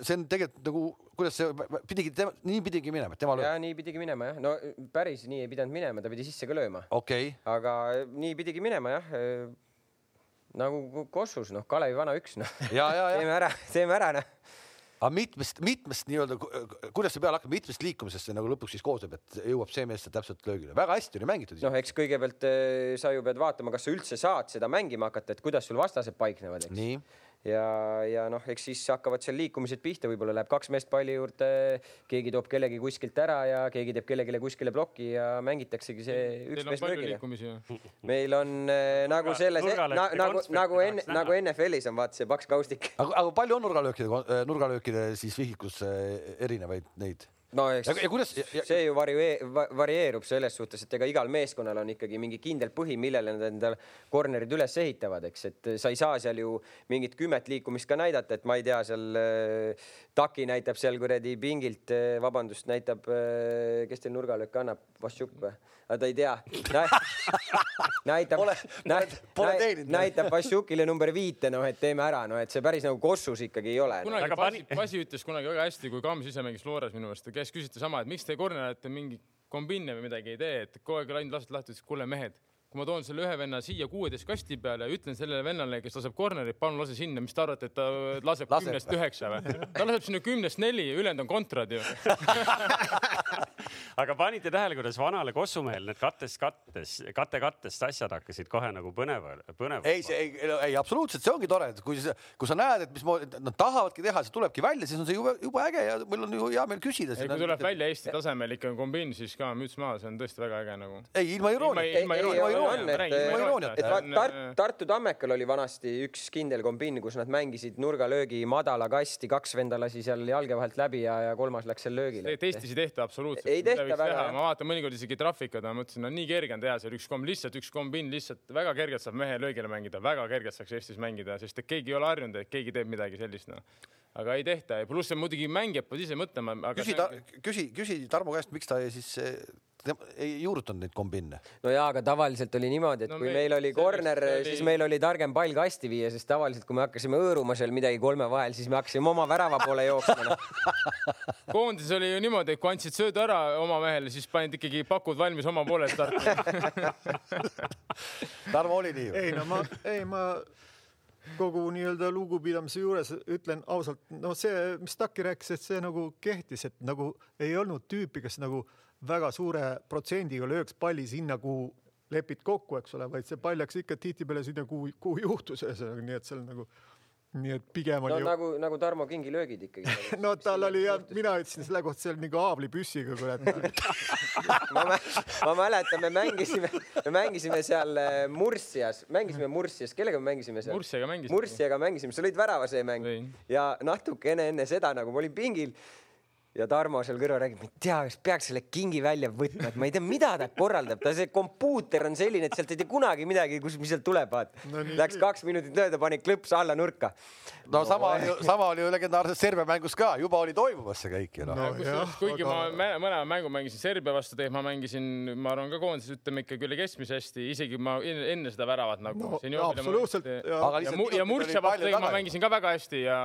see on tegelikult nagu, kuidas see pidigi, nii pidigi minema, tema lööb ja. nii pidigi minema jah, no päris nii ei pidanud minema, ta pidi sisse ka lööma, okei okay., aga nii pidigi minema jah. nagu Kossus, noh, Kalevi vana üks, noh. *laughs* teeme ära, teeme ära, noh. Aga mitmest, mitmest nii-öelda, kuidas see peale hakkab, mitmest liikumisest see nagu lõpuks siis koosneb, et jõuab see mees täpselt löögile, väga hästi oli mängitud. noh, eks kõigepealt eh, sa ju pead vaatama, kas sa üldse saad seda mängima hakata, et kuidas sul vastased paiknevad, eks. ja, ja noh, eks siis hakkavad seal liikumised pihta, võib-olla läheb kaks meest palli juurde, keegi toob kellegi kuskilt ära ja keegi teeb kellelegi kuskile ploki ja mängitaksegi see üks Teil on mees löögile. *laughs* meil on äh, nagu selles na, nagu, nagu enne, nagu NFL-is on vaata see paks kaustik. aga, palju on nurgalöökide, nurgalöökide siis vihikusse erinevaid neid? No eks ja, ja kuidas ja, see ju varie-, varieerub selles suhtes, et ega igal meeskonnal on ikkagi mingi kindel põhi, millele nad enda corner'id üles ehitavad, eks, et sa ei saa seal ju mingit kümmet liikumist ka näidata, et ma ei tea, seal äh, Taki näitab seal kuradi pingilt, vabandust, näitab, kes teil nurgalööke annab, Vassiuk või? aga ta ei tea Nä. *laughs* näitab teeninud. näitab Vassiukile number viite, noh, et teeme ära, noh, et see päris nagu Kossus ikkagi ei ole no.. kunagi Aga Pasi Pasi ütles kunagi väga hästi, kui Kams ise mängis Flores minu meelest, käis küsiti sama, et miks te kornerite mingi kombinne või midagi ei tee, et kogu aeg ainult lasete lahti, ütles kuule mehed, kui ma toon selle ühe venna siia kuueteist kasti peale ja ütlen sellele vennale, kes laseb corner'it, palun lase sinna, mis te arvate, et ta laseb Laseb. kümnest üheksa või? *laughs* ta laseb sinna kümnest neli ja ülejäänud on kontrad ju. *laughs* aga panite tähele, kuidas vanale Kossumehel need kattest kattes, kate kattest asjad hakkasid kohe nagu põneva, põnev. ei, see ei, ei absoluutselt, see ongi tore, et kui sa, kui sa näed, et mismoodi nad tahavadki teha, see tulebki välja, siis on see jube, jube äge ja meil on ju hea meel küsida. ei, kui tuleb välja Eesti tasemel ikka kombiin, siis ka müts maha, see on tõesti väga äge nagu. ei, ilma irooniata. On, et- et vaat Tar-, Tartu Tammekal oli vanasti üks kindel kombiin, kus nad mängisid nurgalöögi madala kasti, kaks venda lasi seal jalge vahelt läbi ja, ja kolmas läks seal löögile. Eestis ei tehta absoluutselt. Ei tehta väga, ma vaatan mõnikord isegi trahvikud, ma mõtlesin, no nii kerge on teha seal üks komb, lihtsalt üks kombiin lihtsalt väga kergelt saab mehe löögile mängida, väga kergelt saaks Eestis mängida, sest et keegi ei ole harjunud, et keegi teeb midagi sellist, noh. Aga ei tehta ja pluss muidugi mängijad peavad ise mõtlema, aga küsi, küsi, küsi Tarmo käest, miks ta siis eh, ei juurutanud neid kombinne. no jaa, aga tavaliselt oli niimoodi, et No kui me- meil oli corner, oli- siis meil oli targem pall kasti viia, sest tavaliselt, kui me hakkasime hõõruma seal midagi kolme vahel, siis me hakkasime oma värava poole jooksma no. *laughs* koondises oli ju niimoodi, et kui andsid söödu ära oma mehele, siis panid ikkagi pakud valmis oma poole starti. *laughs* Tarmo oli nii ju? ei no ma, ei ma kogu nii-öelda lugupidamise juures ütlen ausalt, no see, mis Taki rääkis, et see nagu kehtis, et nagu ei olnud tüüpi, kes nagu väga suure protsendiga lööks palli sinna, kuhu lepid kokku, eks ole, vaid see pall läks ikka tihtipeale sinna, kuhu, kuhu juhtus, ühesõnaga, nii et seal nagu, nii et pigem no oli nagu, nagu Tarmo Kingi löögid ikkagi. *laughs* no tal oli jah, mina ütlesin selle kohta, see oli nagu haavlipüssiga, kurat. *laughs* ma, mä- ma mäletan, me mängisime, me mängisime seal äh, Mursias, mängisime Mursias, kellega me mängisime seal? Mursiaga mängisime. Mursiaga mängisime, sa lõid värava see mäng Lõin. ja natukene enne seda nagu ma olin pingil ja Tarmo seal kõrval räägib, ma ei tea, kas peaks selle kingi välja võtma, et ma ei tea, mida ta korraldab, ta see kompuuter on selline, et sealt ei tea kunagi midagi, kus, mis sealt tuleb, vaata No Läks kaks minutit mööda, pani klõps alla nurka. no sama, sama oli ju legendaarses Serbia mängus ka, juba oli toimumas see kõik ju noh No. no.. kuigi aga- ma mõlema mängu mängisin Serbia vastu, tegelikult ma mängisin, ma arvan ka koondises ütleme ikkagi üle keskmise hästi, isegi ma enne, seda väravat nagu No, absoluutselt, ma- ja- ja, ja tegelikult ma mängisin ka väga hästi ja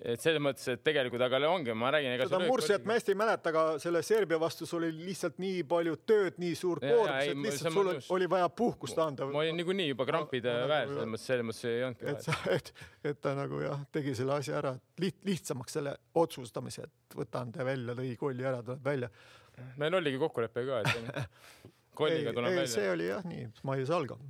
et selles mõttes, et tegelikult aga ongi, ma räägin, seda Mursiat ma hästi ei mäleta, aga selle Serbia vastu sul oli lihtsalt nii palju tööd, nii suur koormus, ei, et ma- lihtsalt sul ma oli- vaja puhkust anda. ma olin niikuinii juba krampide no, väel, nagu- selles mõttes, selles mõttes ei olnudki sa, et, et ta nagu jah, tegi selle asja ära, liht-, lihtsamaks selle otsustamise, et võtan ta välja, lõi kolli ära, tuleb välja. meil oligi kokkulepe ka, et *laughs* kolliga tuleb ei, see välja. oli jah nii, mais algab.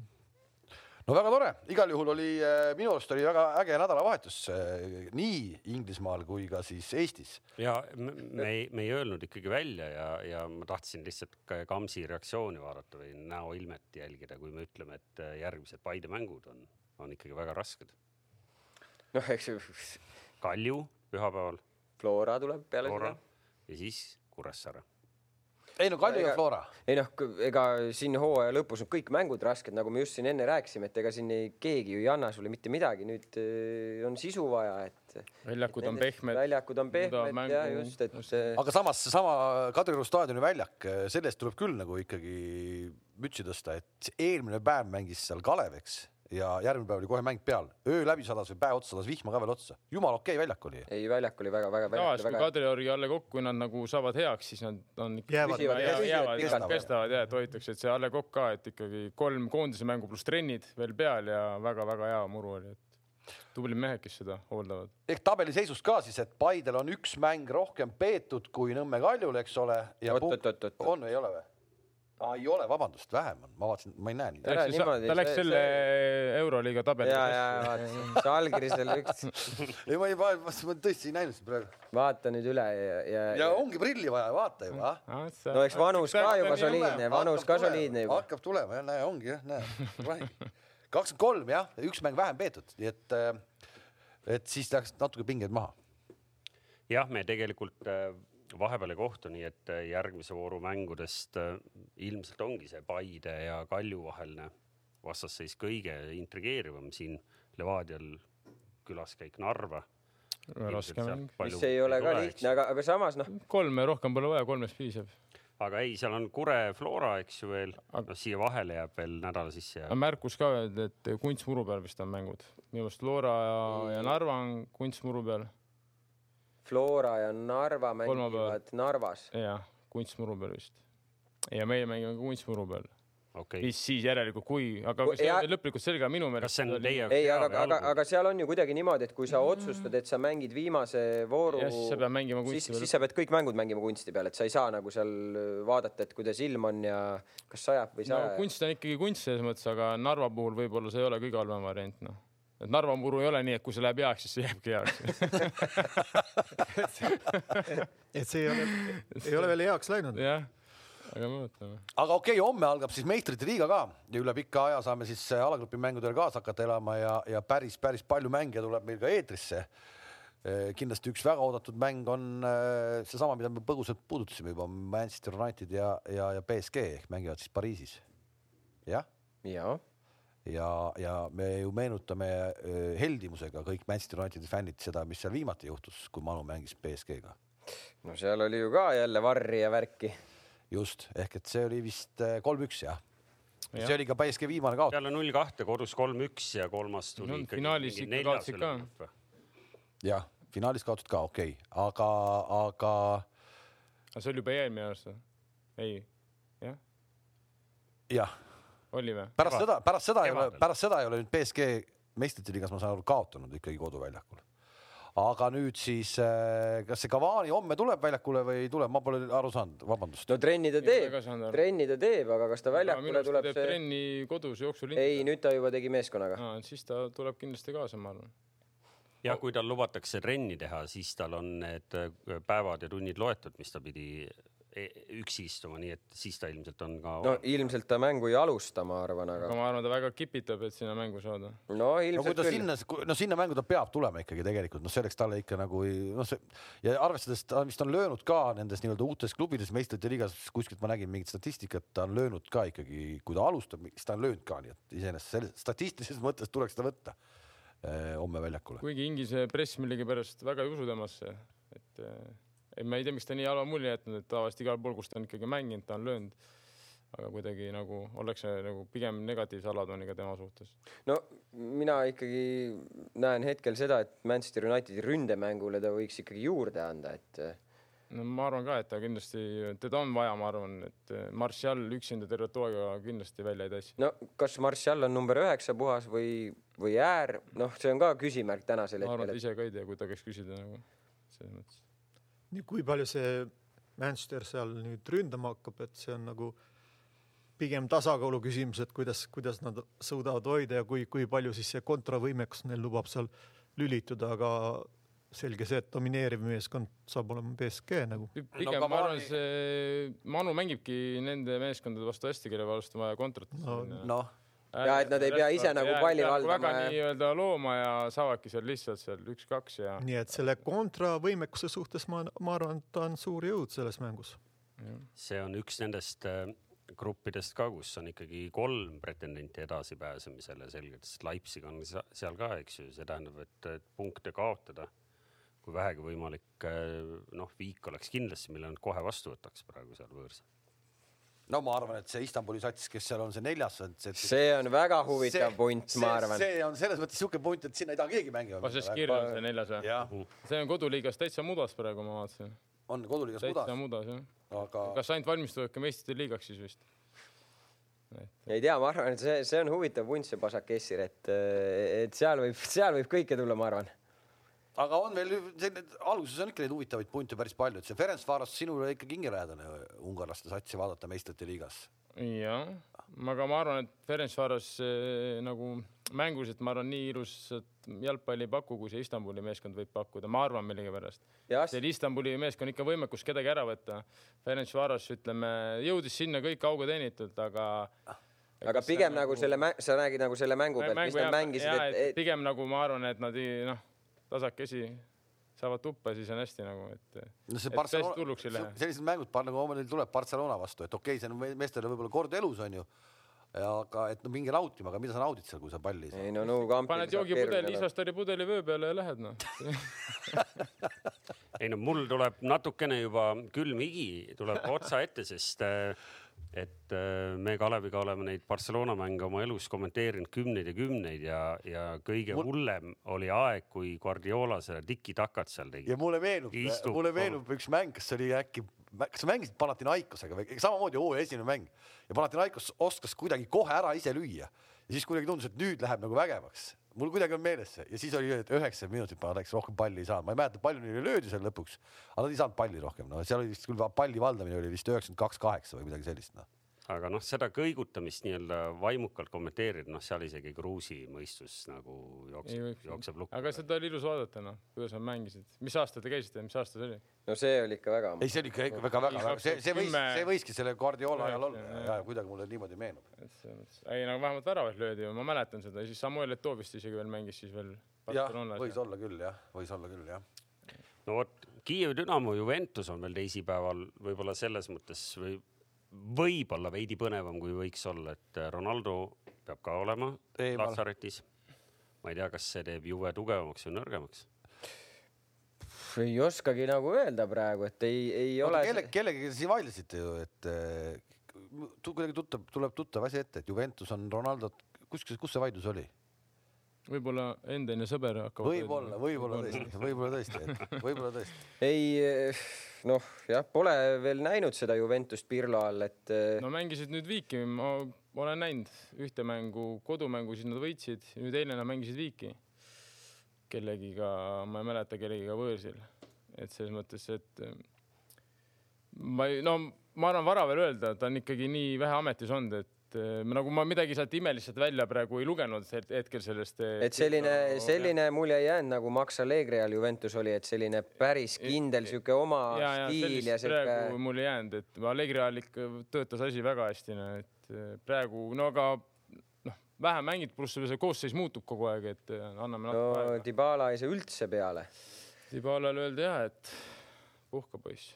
No väga tore, igal juhul oli äh, minu arust oli väga äge nädalavahetus äh, nii Inglismaal kui ka siis Eestis. ja me me ei, me ei öelnud ikkagi välja ja, ja ma tahtsin lihtsalt ka Kamsi reaktsiooni vaadata või näoilmet jälgida, kui me ütleme, et äh, järgmised Paide mängud on, on ikkagi väga rasked. noh, eks ju, Kalju pühapäeval, Flora tuleb peale Flora seda. ja siis Kuressaare. Ei no Kalju ja Flora. ei noh, ega siin hooaja lõpus on kõik mängud rasked, nagu me just siin enne rääkisime, et ega siin ei, keegi ju ei anna sulle mitte midagi, nüüd äh, on sisu vaja, et. Väljakud on pehmed. väljakud on pehmed ja just, et aga samas seesama Kadrioru staadioni väljak, sellest tuleb küll nagu ikkagi mütsi tõsta, et eelmine päev mängis seal Kalev, eks, ja järgmine päev oli kohe mäng peal, öö läbi sadas või päev otsa sadas vihma ka veel otsa, jumala okei väljak oli. ei, väljak oli väga-väga. tavaliselt, kui Kadriorgi jälle kokku, kui nad nagu saavad heaks, siis nad on ikka Jäävad. Jäävad, püsivad jäävad, pikalt. kestavad ja et hoitakse, et see Alle Kokk ka, et ikkagi kolm koondise mängu pluss trennid veel peal ja väga-väga hea muru oli, et tublid mehed, kes seda hooldavad. ehk tabeliseisust ka siis, et Paidel on üks mäng rohkem peetud kui Nõmme Kaljul, eks ole. Oot, oot, oot, oot. on või ei ole või? aa, ei ole, vabandust, vähem on, ma vaatasin, ma ei näe nii. Ära niimoodi, ta läks see- selle Euroliiga tabeli. ja, ja vaata, see allkiri seal *laughs* üks, ei, ma ei, ma, ma, ma tõesti ei näinud seda praegu. vaata nüüd üle ja, ja, ja ongi prilli vaja, vaata juba. no eks vanus ka juba soliidne, vanus ka soliidne juba. hakkab tulema jah, näe, ongi jah, näe. kakskümmend kolm jah, üks mäng vähem peetud, nii et, et siis läks natuke pingeid maha. jah, me tegelikult äh, vahepeal ei kohtu, nii et äh, järgmise vooru mängudest äh, ilmselt ongi see Paide ja Kalju vaheline vastasseis kõige intrigeerivam siin Levadial külaskäik Narva. raske mäng. mis ei ole ka lihtne, aga, aga samas noh, kolme rohkem pole vaja, kolmest piisab. aga ei, seal on Kure Flora, eks ju veel, noh siia vahele jääb veel nädala sisse ja märkus ka, et kunstmuru peal vist on mängud. minu meelest Flora ja, ja Narva on kunstmuru peal. Flora ja Narva mängivad Narvas. jah, kunstmuru peal vist. ja meie mängime kunstmuru peal. Okei. mis siis järelikult, kui, aga Kui- see ja- on lõplikult selge, minu kas meelest see on teie jaoks ei, hea aga, või aga, halb? aga seal on ju kuidagi niimoodi, et kui sa otsustad, et sa mängid viimase vooru, siis sa pead mängima kunsti siis, peal. siis sa pead kõik mängud mängima kunsti peal, et sa ei saa nagu seal vaadata, et kuidas ilm on ja kas sajab või ei no saja. kunst on ikkagi kunst selles mõttes, aga Narva puhul võib-olla see ei ole kõige halvem variant, noh. Et Narva puhul ei ole nii, et kui see läheb heaks, siis see jääbki heaks. *laughs* et see ei ole, ei ole veel heaks läinud. jah, aga me vaatame. aga okei okay,, homme algab siis meistrite liiga ka ja üle pika aja saame siis äh, alagrupi mängudele kaasa hakata elama ja, ja päris, päris palju mänge tuleb meil ka eetrisse. kindlasti üks väga oodatud mäng on äh, seesama, mida me põgusalt puudutasime juba, Manchester United ja, ja, ja BSG ehk mängivad siis Pariisis. jah, ja, ja, ja me ju meenutame äh, heldimusega kõik Manchester Unitedi fännid seda, mis seal viimati juhtus, kui Manu mängis BSG-ga. no seal oli ju ka jälle varri ja värki. just ehk et see oli vist äh, kolm-üks jah ja.. See oli ka BSG viimane kaotus. peale null kahte kodus kolm-üks ja kolmas tuli No, ikkagi finaalis ikka neljas kaotasid ka. jah, finaalis kaotasid ka, okei okay., aga, aga aga see oli juba eelmine aasta. ei, jah, jah, oli või? pärast seda, pärast seda ei ole pärast seda ei ole nüüd BSG meistrite liigas, ma saan aru, kaotanud ikkagi koduväljakul. aga nüüd siis, kas see Cavani homme tuleb väljakule või ei tule, ma pole aru saanud, vabandust. no trenni ta teeb trenni ta teeb, aga kas ta väljakule tuleb see? trenni kodus jooksul. ei, nüüd ta juba tegi meeskonnaga. siis ta tuleb kindlasti kaasa, ma arvan. ja kui tal lubatakse trenni teha, siis tal on need äh, päevad ja tunnid loetud, mis ta pidi üksi istuma, nii et siis ta ilmselt on ka no ilmselt ta mängu ei alusta, ma arvan, aga aga ma arvan, ta väga kipitab, et sinna mängu saada. no no kui ilmselt ta küll. sinna, no sinna mängu ta peab tulema ikkagi tegelikult, noh, selleks talle ikka nagu ei, noh, see ja arvestades ta vist on löönud ka nendes nii-öelda uutes klubides meistrite liigas, kuskilt ma nägin mingit statistikat, ta on löönud ka ikkagi, kui ta alustab, siis ta on löönud ka, nii et iseenesest selles statistilises *laughs* mõttes tuleks ta võtta eh, homme väljakule. kuigi Inglise press millegipärast väga ei usu temasse, et eh, ma ei tea, miks ta nii halva mulje jätnud, et tavaliselt igal pool, kus ta on ikkagi mänginud, ta on löönud. aga kuidagi nagu ollakse nagu pigem negatiivse alatooniga tema suhtes. no mina ikkagi näen hetkel seda, et Manchester Unitedi ründemängule ta võiks ikkagi juurde anda, et eh, no ma arvan ka, et ta kindlasti, teda on vaja, ma arvan, et eh, Martial üksinda terve hooaega kindlasti välja ei tassi. no kas Martial on number üheksa puhas või, või äär, noh, see on ka küsimärk tänasel ma arvan, hetkel et. ise ka ei tea, kui ta käiks küsida nagu selles mõttes. Nii kui palju see Manchester seal nüüd ründama hakkab, et see on nagu pigem tasakaalu küsimus, et kuidas, kuidas nad suudavad hoida ja kui, kui palju siis see kontravõimekus neil lubab seal lülituda, aga selge see, et domineeriv meeskond saab olema BSG nagu. pigem No ma arvan, see Manu mängibki nende meeskondade vastu hästi, kelle vastu on vaja kontrat No, noh, Ja, et nad ei pea ise nagu palli valdama väga nii-öelda looma ja saavadki seal lihtsalt seal üks-kaks ja nii et selle kontravõimekuse suhtes ma, ma arvan, et ta on suur jõud selles mängus. see on üks nendest äh, gruppidest ka, kus on ikkagi kolm pretendenti edasipääsemisele selgelt, sest Leipzig on seal ka, eks ju, see tähendab, et punkte kaotada, kui vähegi võimalik, noh, viik oleks kindlasti, mille nad kohe vastu võtaks praegu seal võõrsal. No ma arvan, et see Istanbuli sats, kes seal on see neljas, see, see on väga huvitav punt, ma arvan. see on selles mõttes niisugune punt, et sinna ei taha keegi mängima. Vašeskir on see neljas või? jah, see on koduliigas täitsa mudas praegu, ma vaatasin. on koduliigas täitsa mudas, mudas jah. aga kas ainult valmistuvadki meistrite liigaks siis vist? ei tea, ma arvan, et see, see on huvitav punt, see Pasakessir, et, et seal võib, seal võib kõike tulla, ma arvan. Aga on veel selline, alguses on ikka neid huvitavaid punte päris palju, et see Ferencvaros sinule ikkagi hingelähedane ungarlaste satsi vaadata meistrite liigas. jah, aga ma arvan, et Ferencvaros eh, nagu mängus, et ma arvan, nii ilusat jalgpalli ei paku, kui see Istanbuli meeskond võib pakkuda, ma arvan millegipärast. see Istanbuli meeskond ikka võimekus kedagi ära võtta. Ferencvaros ütleme, jõudis sinna kõik auga teenitud, aga. aga pigem nagu selle, sa räägid nagu selle mängu pealt, mis nad mängisid, et, et pigem nagu ma arvan, et nad ei noh, tasakesi saavad tuppa, siis on hästi nagu, et. no see Barcelona sellised mängud, nagu homme neil tuleb Barcelona vastu, et okei okay,, see on me- meestele võib-olla kord elus onju, aga et no minge nautima, aga mida sa naudid seal, kui sa palli ei saa? ei no no kampil paned joogipudeli, Isostari pudeli vöö peale ja lähed noh. *laughs* ei no mul tuleb natukene juba külm higi tuleb otsa ette, sest äh, et äh, me Kaleviga oleme neid Barcelona mänge oma elus kommenteerinud kümneid ja kümneid ja, ja kõige Mul- hullem oli aeg, kui Guardiola seda tiki-takat seal tegi ja. mulle meenub mulle meenub üks mäng, kas see oli äkki kas sa mängisid Panathinaikosega või samamoodi hooaja esimene mäng ja Panathinaikos oskas kuidagi kohe ära ise lüüa ja siis kuidagi tundus, et nüüd läheb nagu vägevaks. Mul kuidagi on meeles see. Ja siis oli, et üheksakümmend minutit Panathinaikos rohkem palli ei saanud, ma ei mäleta, palju neile löödi seal lõpuks, aga nad ei saanud palli rohkem, no seal oli vist küll palli valdamine oli vist üheksakümmend kaks, kaheksa või midagi sellist, noh aga noh, seda kõigutamist nii-öelda vaimukalt kommenteerida, noh, seal isegi Kruusi mõistus nagu jookseb, jookseb lukku. aga seda oli ilus vaadata, noh, kuidas nad mängisid. mis aasta te käisite, mis aasta see oli? no see oli ikka väga. ei, see oli ikka väga, väga, väga, see, see võis, see võiski selle Guardiola ajal olla ja, ja kuidagi mulle niimoodi meenub. ei no vähemalt väravaid löödi ju, ma mäletan seda, siis Samuel Eto'o vist isegi veel mängis siis veel. jah, võis olla küll jah, võis olla küll jah no vot, Kiievi Dünamo Juventus on veel teisipäeval võib-olla selles mõttes või võib-olla veidi põnevam, kui võiks olla, et Ronaldo peab ka olema Lazaretis. ma ei tea, kas see teeb Juve tugevamaks või nõrgemaks? ei oskagi nagu öelda praegu, et ei, ei no, ole. kelle, kellegagi siin vaidlesite ju, et äh, kuidagi tuttav, tuleb tuttav asi ette, et Juventus on Ronaldot, kus, kus see vaidlus oli? võib-olla endine sõber hakkab. võib-olla, võib-olla tõesti, võib-olla tõesti, võib-olla tõesti. ei noh, jah, pole veel näinud seda Juventust Pirlo all, et. no mängisid nüüd Viiki, ma olen näinud ühte mängu, kodumängu, siis nad võitsid, nüüd eile nad mängisid Viiki. kellegiga, ma ei mäleta, kellegiga võõrsil, et selles mõttes, et ma ei, no ma arvan, vara veel öelda, ta on ikkagi nii vähe ametis olnud, et et eh, nagu ma midagi sealt imelist välja praegu ei lugenud hetkel sellest. Eh, et selline, selline mulje ei jäänud nagu Max Allegri ajal Juventus oli, et selline päris kindel sihuke oma ja, stiil ja, ja sihuke. praegu mul ei jäänud, et Allegri ajal ikka töötas asi väga hästi, no et eh, praegu no aga noh, vähe mängid, pluss see koosseis muutub kogu aeg, et anname no aega. Dybala ei saa üldse peale. Dybalale öeldi jah, et puhka poiss.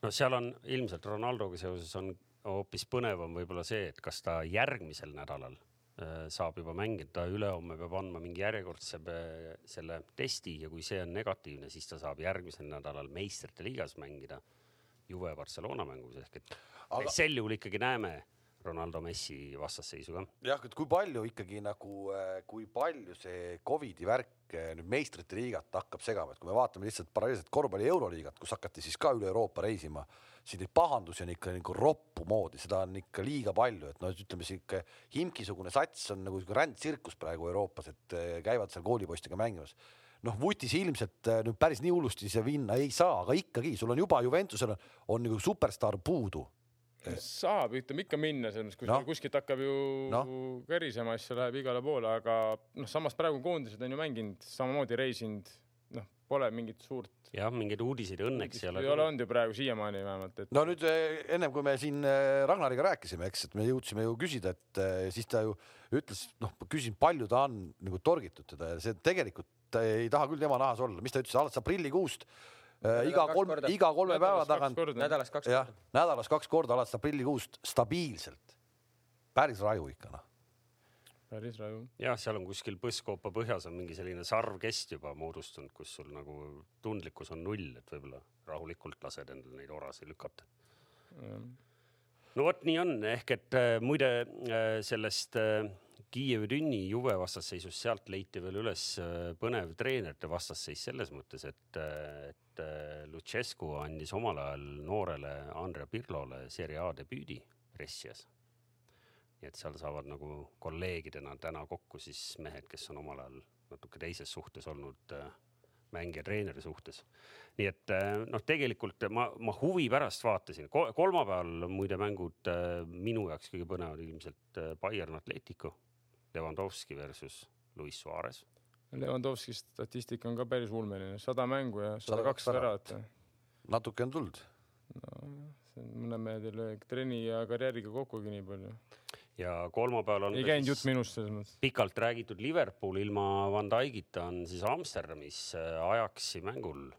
no seal on ilmselt Ronaldoga seoses on hoopis põnevam võib-olla see, et kas ta järgmisel nädalal äh, saab juba mängida, ta ülehomme peab andma mingi järjekordse äh, selle testi ja kui see on negatiivne, siis ta saab järgmisel nädalal meistrite liigas mängida Juve Barcelona mängus ehk et Aga... sel juhul ikkagi näeme Ronaldo Messi vastasseisu ka. jah, et kui palju ikkagi nagu, äh, kui palju see Covidi värk nüüd meistrite liigat hakkab segama, et kui me vaatame lihtsalt paralleelselt korvpalli euroliigat, kus hakati siis ka üle Euroopa reisima, siis neid pahandusi on ikka nagu roppu moodi, seda on ikka liiga palju, et noh, ütleme sihuke Himki-sugune sats on nagu rändtsirkus praegu Euroopas, et äh, käivad seal koolipoistega mängimas noh, Vutis ilmselt nüüd päris nii hullusti see minna ei saa, aga ikkagi sul on juba Juventusel on, on nagu superstaar puudu saab, ütleme ikka minna, selles mõttes, kui no. kuskilt hakkab ju no. kärisema, see läheb igale poole, aga noh, samas praegu koondised on ju mänginud, samamoodi reisinud, pole mingit suurt. jah, mingeid uudiseid õnneks ei ole. ei ole olnud ju praegu siiamaani vähemalt et.... no nüüd eh, ennem kui me siin eh, Ragnariga rääkisime, eks, et me jõudsime ju küsida, et eh, siis ta ju ütles, noh, küsin, palju ta on nagu torgitud teda ja see tegelikult ei taha küll tema nahas olla, mis ta ütles, alates aprillikuust Äh, iga kolm, iga kolme päeva tagant. nädalas kaks korda. nädalas kaks korda alates aprillikuust stabiilselt. päris raju ikka noh. Päris raju. jah, seal on kuskil Põskoopa põhjas on mingi selline sarvkest juba moodustunud, kus sul nagu tundlikkus on null, et võib-olla rahulikult lased endale neid orasid lükata no vot nii on, ehk et äh, muide äh, sellest äh, Kiievi Tünni Juve vastasseisust, sealt leiti veel üles põnev treenerite vastasseis selles mõttes, et, et Luchescu andis omal ajal noorele Andrea Pirlole Serie A debüüdi Brescias. Nii et seal saavad nagu kolleegidena täna kokku siis mehed, kes on omal ajal natuke teises suhtes olnud mängija treeneri suhtes. nii et äh, noh, tegelikult ma, ma huvi pärast vaatasin, kolmapäeval muide mängud äh, minu jaoks kõige põnevad ilmselt äh, Bayern Atletico, Levandovski versus Luis Suarez. Levandovski statistika on ka päris ulmeline, sada mängu ja sada kaks väravat. natuke on tulnud. nojah, see on mõne löö trenni ja karjääriga kokkugi nii palju ja kolmapäeval on ei käinud jutt minust selles mõttes. pikalt räägitud Liverpool ilma Van Dijkita on siis Amsterdamis äh, Ajaxi mängul.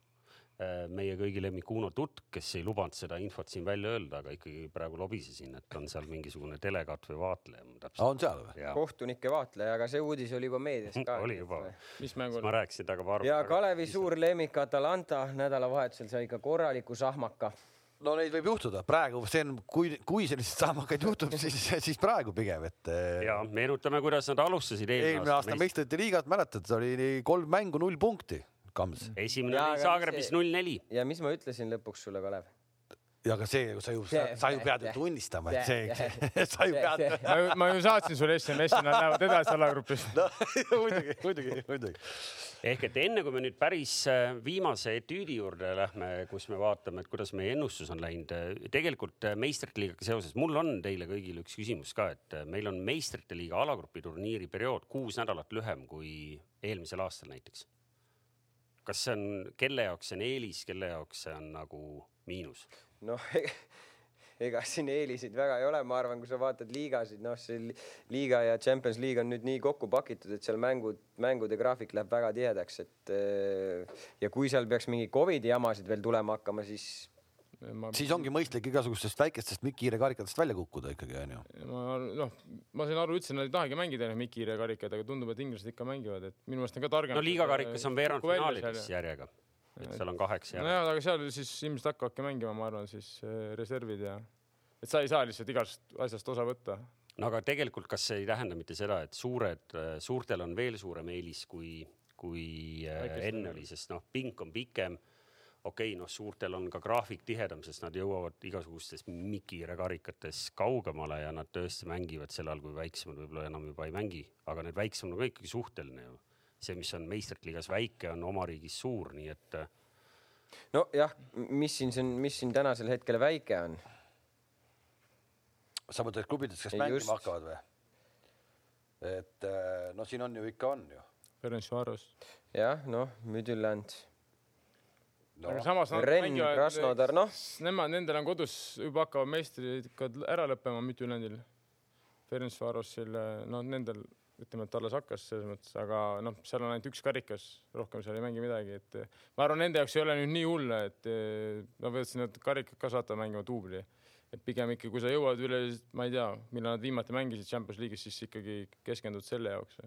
Äh, meie kõigi lemmik Uno Tutk, kes ei lubanud seda infot siin välja öelda, aga ikkagi praegu lobisesin, et on seal mingisugune delegaat või vaatleja. on seal või? kohtunike vaatleja, aga see uudis oli juba meedias *laughs* ka. oli juba. mis mäng oli? ma rääkisin temaga paar. ja Kalevi suur lemmik Atalanta nädalavahetusel sai ikka korraliku sahmaka no neid võib juhtuda, praegu see on, kui, kui selliseid saamakaid juhtub, siis, siis praegu pigem, et. Eh, ja meenutame, kuidas nad alustasid eelmine, eelmine aasta meistrite liigat, mäletad, oli kolm mängu, null punkti, Kams. esimene oli Zagrebis null neli. ja mis ma ütlesin lõpuks sulle, Kalev? Ja aga see, sa ju, sa ju pead ju see- tunnistama, et see- see, *laughs* sa ju pead ma ju, ma ju saatsin sulle SMS-i, nad lähevad edasi alagrupis. *laughs* no muidugi, muidugi, muidugi. ehk et enne kui me nüüd päris äh, viimase etüüdi juurde lähme, kus me vaatame, et kuidas meie ennustus on läinud, tegelikult äh, meistrite liigaga seoses, mul on teile kõigile üks küsimus ka, et äh, meil on meistrite liiga alagrupi turniiri periood kuus nädalat lühem kui eelmisel aastal näiteks. kas see on, kelle jaoks see on eelis, kelle jaoks see on nagu miinus? Noh, *laughs* ega siin eeliseid väga ei ole, ma arvan, kui sa vaatad liigasid, noh, see li- liiga ja Champions League on nüüd nii kokku pakitud, et seal mängud, mängude graafik läheb väga tihedaks, et eh, ja kui seal peaks mingi Covidi jamasid veel tulema hakkama, siis ma, siis ongi mõistlik igasugustest väikestest Mikki-Hiire karikatest välja kukkuda ikkagi onju. ma noh, ma sain aru, ütlesin, nad ei tahagi mängida neid Mikki-Hiire karikaid, aga tundub, et inglased ikka mängivad, et minu meelest on ka targem. no liiga karikas on veerandfinaalides järjega, et seal on kaheksa järjega. nojah, aga seal siis ilmselt hakkavadki mängima, ma arvan, siis äh, reservid ja et sa ei saa lihtsalt igast asjast osa võtta. no aga tegelikult, kas see ei tähenda mitte seda, et suured, suurtel on veel suurem eelis kui, kui äh, Väikestel. enne oli, sest noh, pink on pikem. okei okay,, noh, suurtel on ka graafik tihedam, sest nad jõuavad igasugustes Mikire karikates kaugemale ja nad tõesti mängivad sel ajal, kui väiksemad võib-olla enam juba ei mängi, aga need väiksemad on ka ikkagi suhteline ju. See, mis on meistrite liigas väike, on oma riigis suur, nii et äh, nojah, mis siin, see on, mis siin tänasel hetkel väike on? sa mõtled klubides, kes mängima just. hakkavad või? et eh, no siin on ju ikka on ju. Ferencvaros. jah, noh, Midland, no aga samas nad Renn, mängivad- Krasnodar, noh, Nemad, nendel on kodus juba hakkavad meistrikad ära lõppema Midtjyllandil. Ferencvarosil, no nendel ütleme, et alles hakkas selles mõttes, aga noh, seal on ainult üks karikas, rohkem seal ei mängi midagi, et ma arvan, nende jaoks ei ole nüüd nii hull, et eh, nad võivad sinna karikat ka saata mängima duubli. et pigem ikka, kui sa jõuad üle, ma ei tea, millal nad viimati mängisid Champions League'is, siis ikkagi keskendud selle jaoks.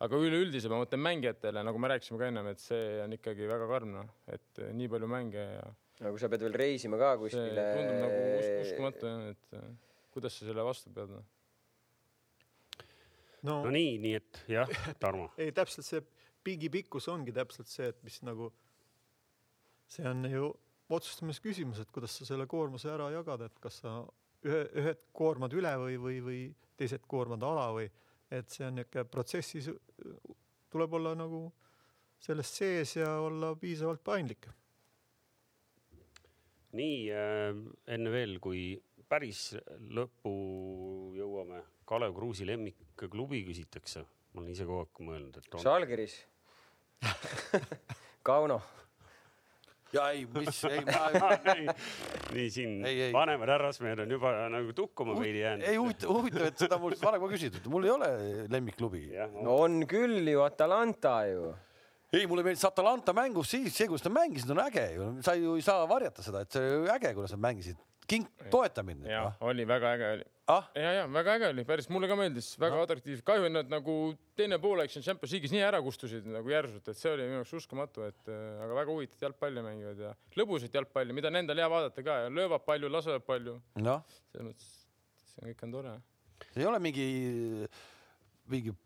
aga üleüldiselt ma mõtlen mängijatele, nagu me rääkisime ka ennem, et see on ikkagi väga karm, noh, et nii palju mänge ja no kui sa pead veel reisima ka kuskile. tundub nagu us uskumatu jah, et kuidas sa selle vastu pead noh.. No, no nii, nii et jah, Tarmo. *laughs* Ei täpselt see pingi pikkus ongi täpselt see, et mis nagu, see on ju otsustamise küsimus, et kuidas sa selle koormuse ära jagad, et kas sa ühe, ühed koormad üle või, või, või teised koormad ala või, et see on niisugune protsessis tuleb olla nagu sellest sees ja olla piisavalt paindlik. Nii äh, enne veel, kui päris lõppu jõuame, Kalev Kruusi lemmikklubi küsitakse. ma olen ise kogu aeg mõelnud, et on. Žalgiris. *laughs* Kauno, ja ei, mis, ei ma *laughs* nii siin vanemad härrasmehed on juba nagu tukkuma veidi jäänud. ei huvitav, huvitav, et seda mul varem ka küsitud, mul ei ole lemmikklubi. no on küll ju Atalanta ju. ei, mulle meeldis Atalanta mängus siis, see, kuidas nad mängisid, on äge ju, sa ju ei saa varjata seda, et see äge, kuidas nad mängisid. King, toeta mind nüüd ja noh. oli väga äge oli. ah, ja, ja väga äge oli, päris mulle ka meeldis, väga no. atraktiivne. kahju, et nad nagu teine poolaeg siin Champions League'is nii ära kustusid nagu järsult, et see oli minu jaoks uskumatu, et äh, aga väga huvitavat jalgpalli mängivad ja lõbusat jalgpalli, mida on endal hea vaadata ka ja löövad palju, lasevad palju. noh, selles mõttes, see kõik on tore. ei ole mingi, mingi,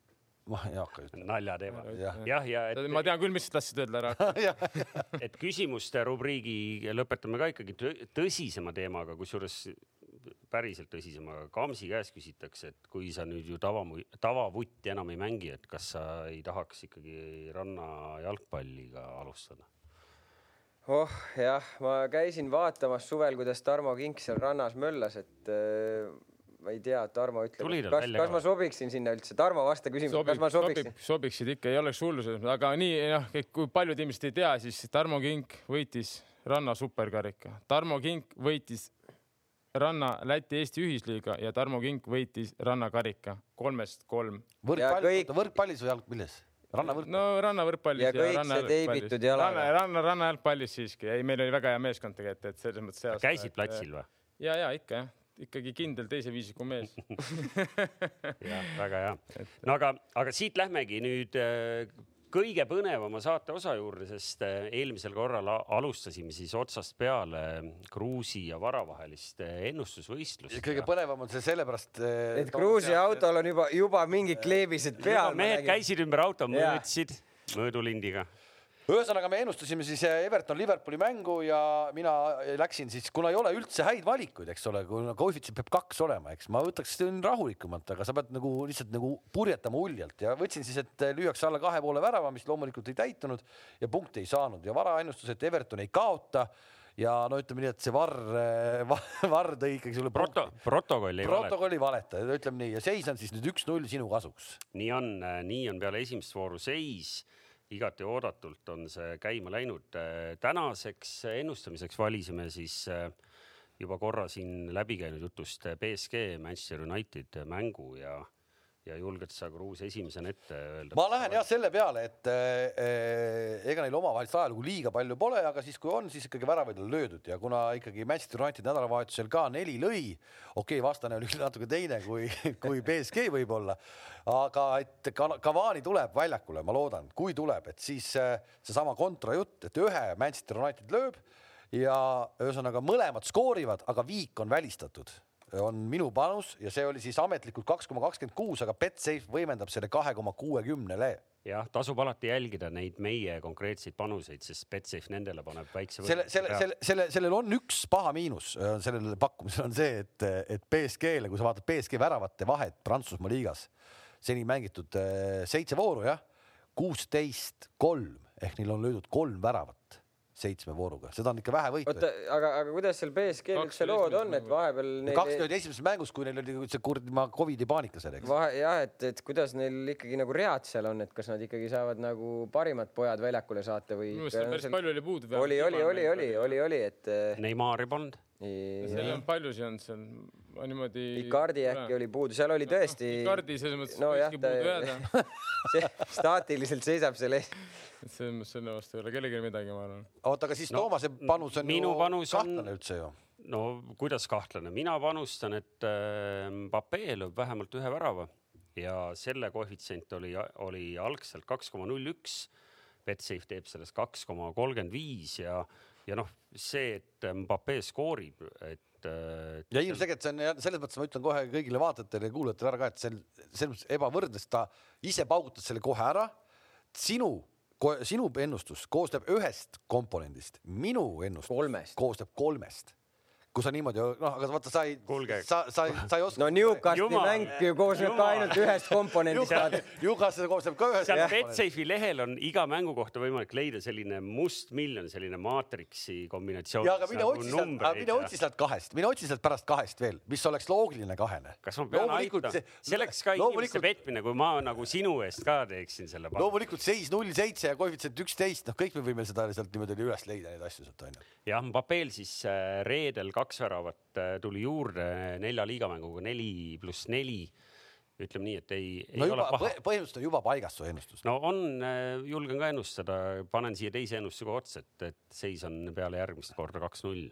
ma ei hakka ütlema. naljateema. Jah. jah, ja et, ma tean küll, mis sa tahtsid öelda ära. *laughs* *laughs* et küsimuste rubriigi lõpetame ka ikkagi tõ- tõsisema teemaga, kusjuures päriselt tõsisema, Kamsi käest küsitakse, et kui sa nüüd ju tava, tavavutti enam ei mängi, et kas sa ei tahaks ikkagi ranna jalgpalliga alustada? oh jah, ma käisin vaatamas suvel, kuidas Tarmo Kink seal rannas möllas, et äh, ma ei tea, Tarmo ütleb, kas, kas ka? ma sobiksin sinna üldse. Tarmo, vasta küsimusele, kas ma sobiksin sobib,? sobiksid ikka, ei oleks hullu selles mõttes, aga nii noh, kui paljud inimesed ei tea, siis Tarmo Kink võitis ranna superkarika, Tarmo Kink võitis ranna Läti-Eesti ühisliiga ja Tarmo Kink võitis rannakarika kolmest kolm. võrkpall kõik-, võrkpallis või jalgpallis? rannavõrk no.. no rannavõrkpallis Ja kõik see teibitud jalaga. ranna, ranna, rannajalgpallis siiski, ei, meil oli väga hea meeskond tegelikult, et selles mõttes käisid platsil või? ja, ja ikka jah, ikkagi kindel teise viisiku mees. *laughs* jah, väga hea. no aga, aga siit lähmegi nüüd äh, kõige põnevama saate osa juurde, sest äh, eelmisel korral alustasime siis otsast peale Kruusi ja Vara vahelist äh, ennustusvõistlust. kõige põnevam on see sellepärast. et Gruusi autol on juba, juba mingid kleebised peal. mehed käisid ümber auto, mõõtsid mõõdulindiga. Ühesõnaga me ennustasime siis äh, Everton Liverpooli mängu ja mina läksin siis, kuna ei ole üldse häid valikuid, eks ole, kuna koefitsient peab kaks olema, eks ma võtaks rahulikumalt, aga sa pead nagu lihtsalt nagu purjetama uljalt. Ja võtsin siis, et lüüakse alla kahe poole värava, mis loomulikult ei täitunud ja punkti ei saanud. Ja varaennustus, et Everton ei kaota. Ja no ütleme nii, et see Varr, *laughs* Varr tõi ikkagi sulle Proto, protokolli protokolli valeta, ütleme nii ja seis on siis nüüd üks-null sinu kasuks. nii on, nii on peale esimest vooru seis igati oodatult on see käima läinud. tänaseks ennustamiseks valisime siis äh, juba korra siin läbi käinud jutust BSG Manchester United mängu ja ja julged sa, Kruus, esimesena ette öelda? ma lähen jah selle peale, et äh, ega neil omavahelist ajalugu liiga palju pole, aga siis, kui on, siis ikkagi väravaid on löödud ja kuna ikkagi Manchester United nädalavahetusel ka neli lõi, okei okay,, vastane oli natuke teine kui, *laughs* kui BSG võib-olla, aga et Cavani tuleb väljakule, ma loodan, kui tuleb, et siis äh, seesama kontra jutt, et ühe Manchester United lööb ja ühesõnaga mõlemad skoorivad, aga viik on välistatud on minu panus ja see oli siis ametlikult kaks koma kakskümmend kuus, aga Betsafe võimendab selle kahe koma kuuekümnele jah, tasub alati jälgida neid meie konkreetseid panuseid, sest Betsafe nendele paneb väikse. selle, selle, selle, selle, sellel on üks paha miinus, sellel pakkumisel on see, et, et BSG-le, kui sa vaatad BSG väravate vahet Prantsusmaa liigas, seni mängitud eh, seitse vooru jah, kuusteist, kolm ehk neil on löödud kolm väravat seitsme vooruga, seda on ikka vähe võita. oota, aga, aga kuidas seal BSG-l üldse lood on, et vahepeal neil... kaks tuhat esimeses mängus, kui neil oli see kuradi Covidi paanika seal, eks. vahe jah, et, et kuidas neil ikkagi nagu read seal on, et kas nad ikkagi saavad nagu parimad pojad väljakule saata või? minu meelest päris seal... palju oli puudu. oli, oli, oli, oli, oli, oli, et. Eh, Neimari polnud. seal on paljusid olnud seal niimoodi. Icardi äkki oli puudu, seal oli tõesti no,. Icardi selles mõttes no, võiski puudu jääda *laughs* staatiliselt seisab seal ees et selles mõttes selle vastu ei ole kellelgi midagi, ma arvan. oota, aga siis no, Toomase panus on minu ju panus kahtlane on... üldse ju. no kuidas kahtlane, mina panustan, et äh, Mbappe lööb vähemalt ühe värava ja selle koefitsient oli, oli algselt kaks koma null üks. Betsafe teeb sellest kaks koma kolmkümmend viis ja, ja noh, see, et Mbappe skoorib, et äh, ja ilmselgelt see on selles mõttes, ma ütlen kohe kõigile vaatajatele ja kuulajatele ära ka, et see on selles mõttes ebavõrdne, sest ta ise paugutas selle kohe ära. sinu sinu ennustus koosneb ühest komponendist, minu ennustus kolmest. koosneb kolmest kui sa niimoodi, noh, aga vaata, sa ei, sa, sa, sa ei oska. no Newcastli mäng ju koosneb ka ainult ühest komponendist. Newcastle koosneb ka ühest. seal Betsafe'i lehel on iga mängu kohta võimalik leida selline mustmiljon, selline maatriksi kombinatsioon. ja aga mine otsi sealt, aga mine otsi sealt kahest, mine otsi sealt pärast kahest veel, mis oleks loogiline kahene. kas ma pean aitama? see oleks ka inimeste petmine, kui ma nagu sinu eest ka teeksin selle. loomulikult seis null seitse ja koefitsient üksteist, noh, kõik me võime seda sealt niimoodi üles leida, neid asju sealt onju. jah, Mbappel siis äh, reedel kaks kaks väravat äh, tuli juurde nelja liigamänguga, neli pluss neli ütleme nii, et ei, ei no juba, ole paha. põhimõtteliselt on juba paigas su ennustus. no on, äh, julgen ka ennustada, panen siia teise ennustuse ka otsa, et, et seis on peale järgmist korda kaks-null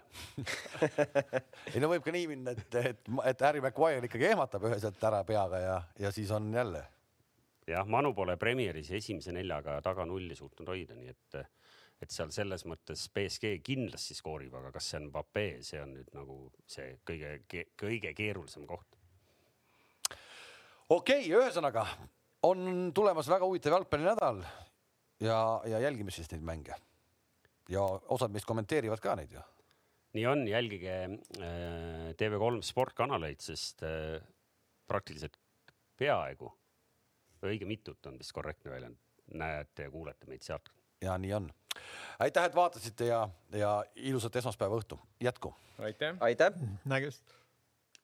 *laughs* ei no võib ka nii minna, et, et, et Harry Maguire ikkagi ehmatab üheselt ära peaga ja, ja siis on jälle. jah, Manu pole Premieris esimese neljaga taga nulli suutnud hoida, nii et et seal selles mõttes BSG kindlasti skoorib, aga kas see on Mbappe, see on nüüd nagu see kõige, kõige keerulisem koht. okei okay,, ühesõnaga on tulemas väga huvitav jalgpallinädal ja, ja jälgime siis neid mänge. ja osad meist kommenteerivad ka neid ju. nii on, jälgige äh, TV3 sportkanaleid, sest äh, praktiliselt peaaegu, õige mitut on vist korrektne väljend, näete ja kuulete meid sealt. ja nii on aitäh, et vaatasite ja, ja ilusat esmaspäeva õhtu, jätku. aitäh. aitäh. nägemist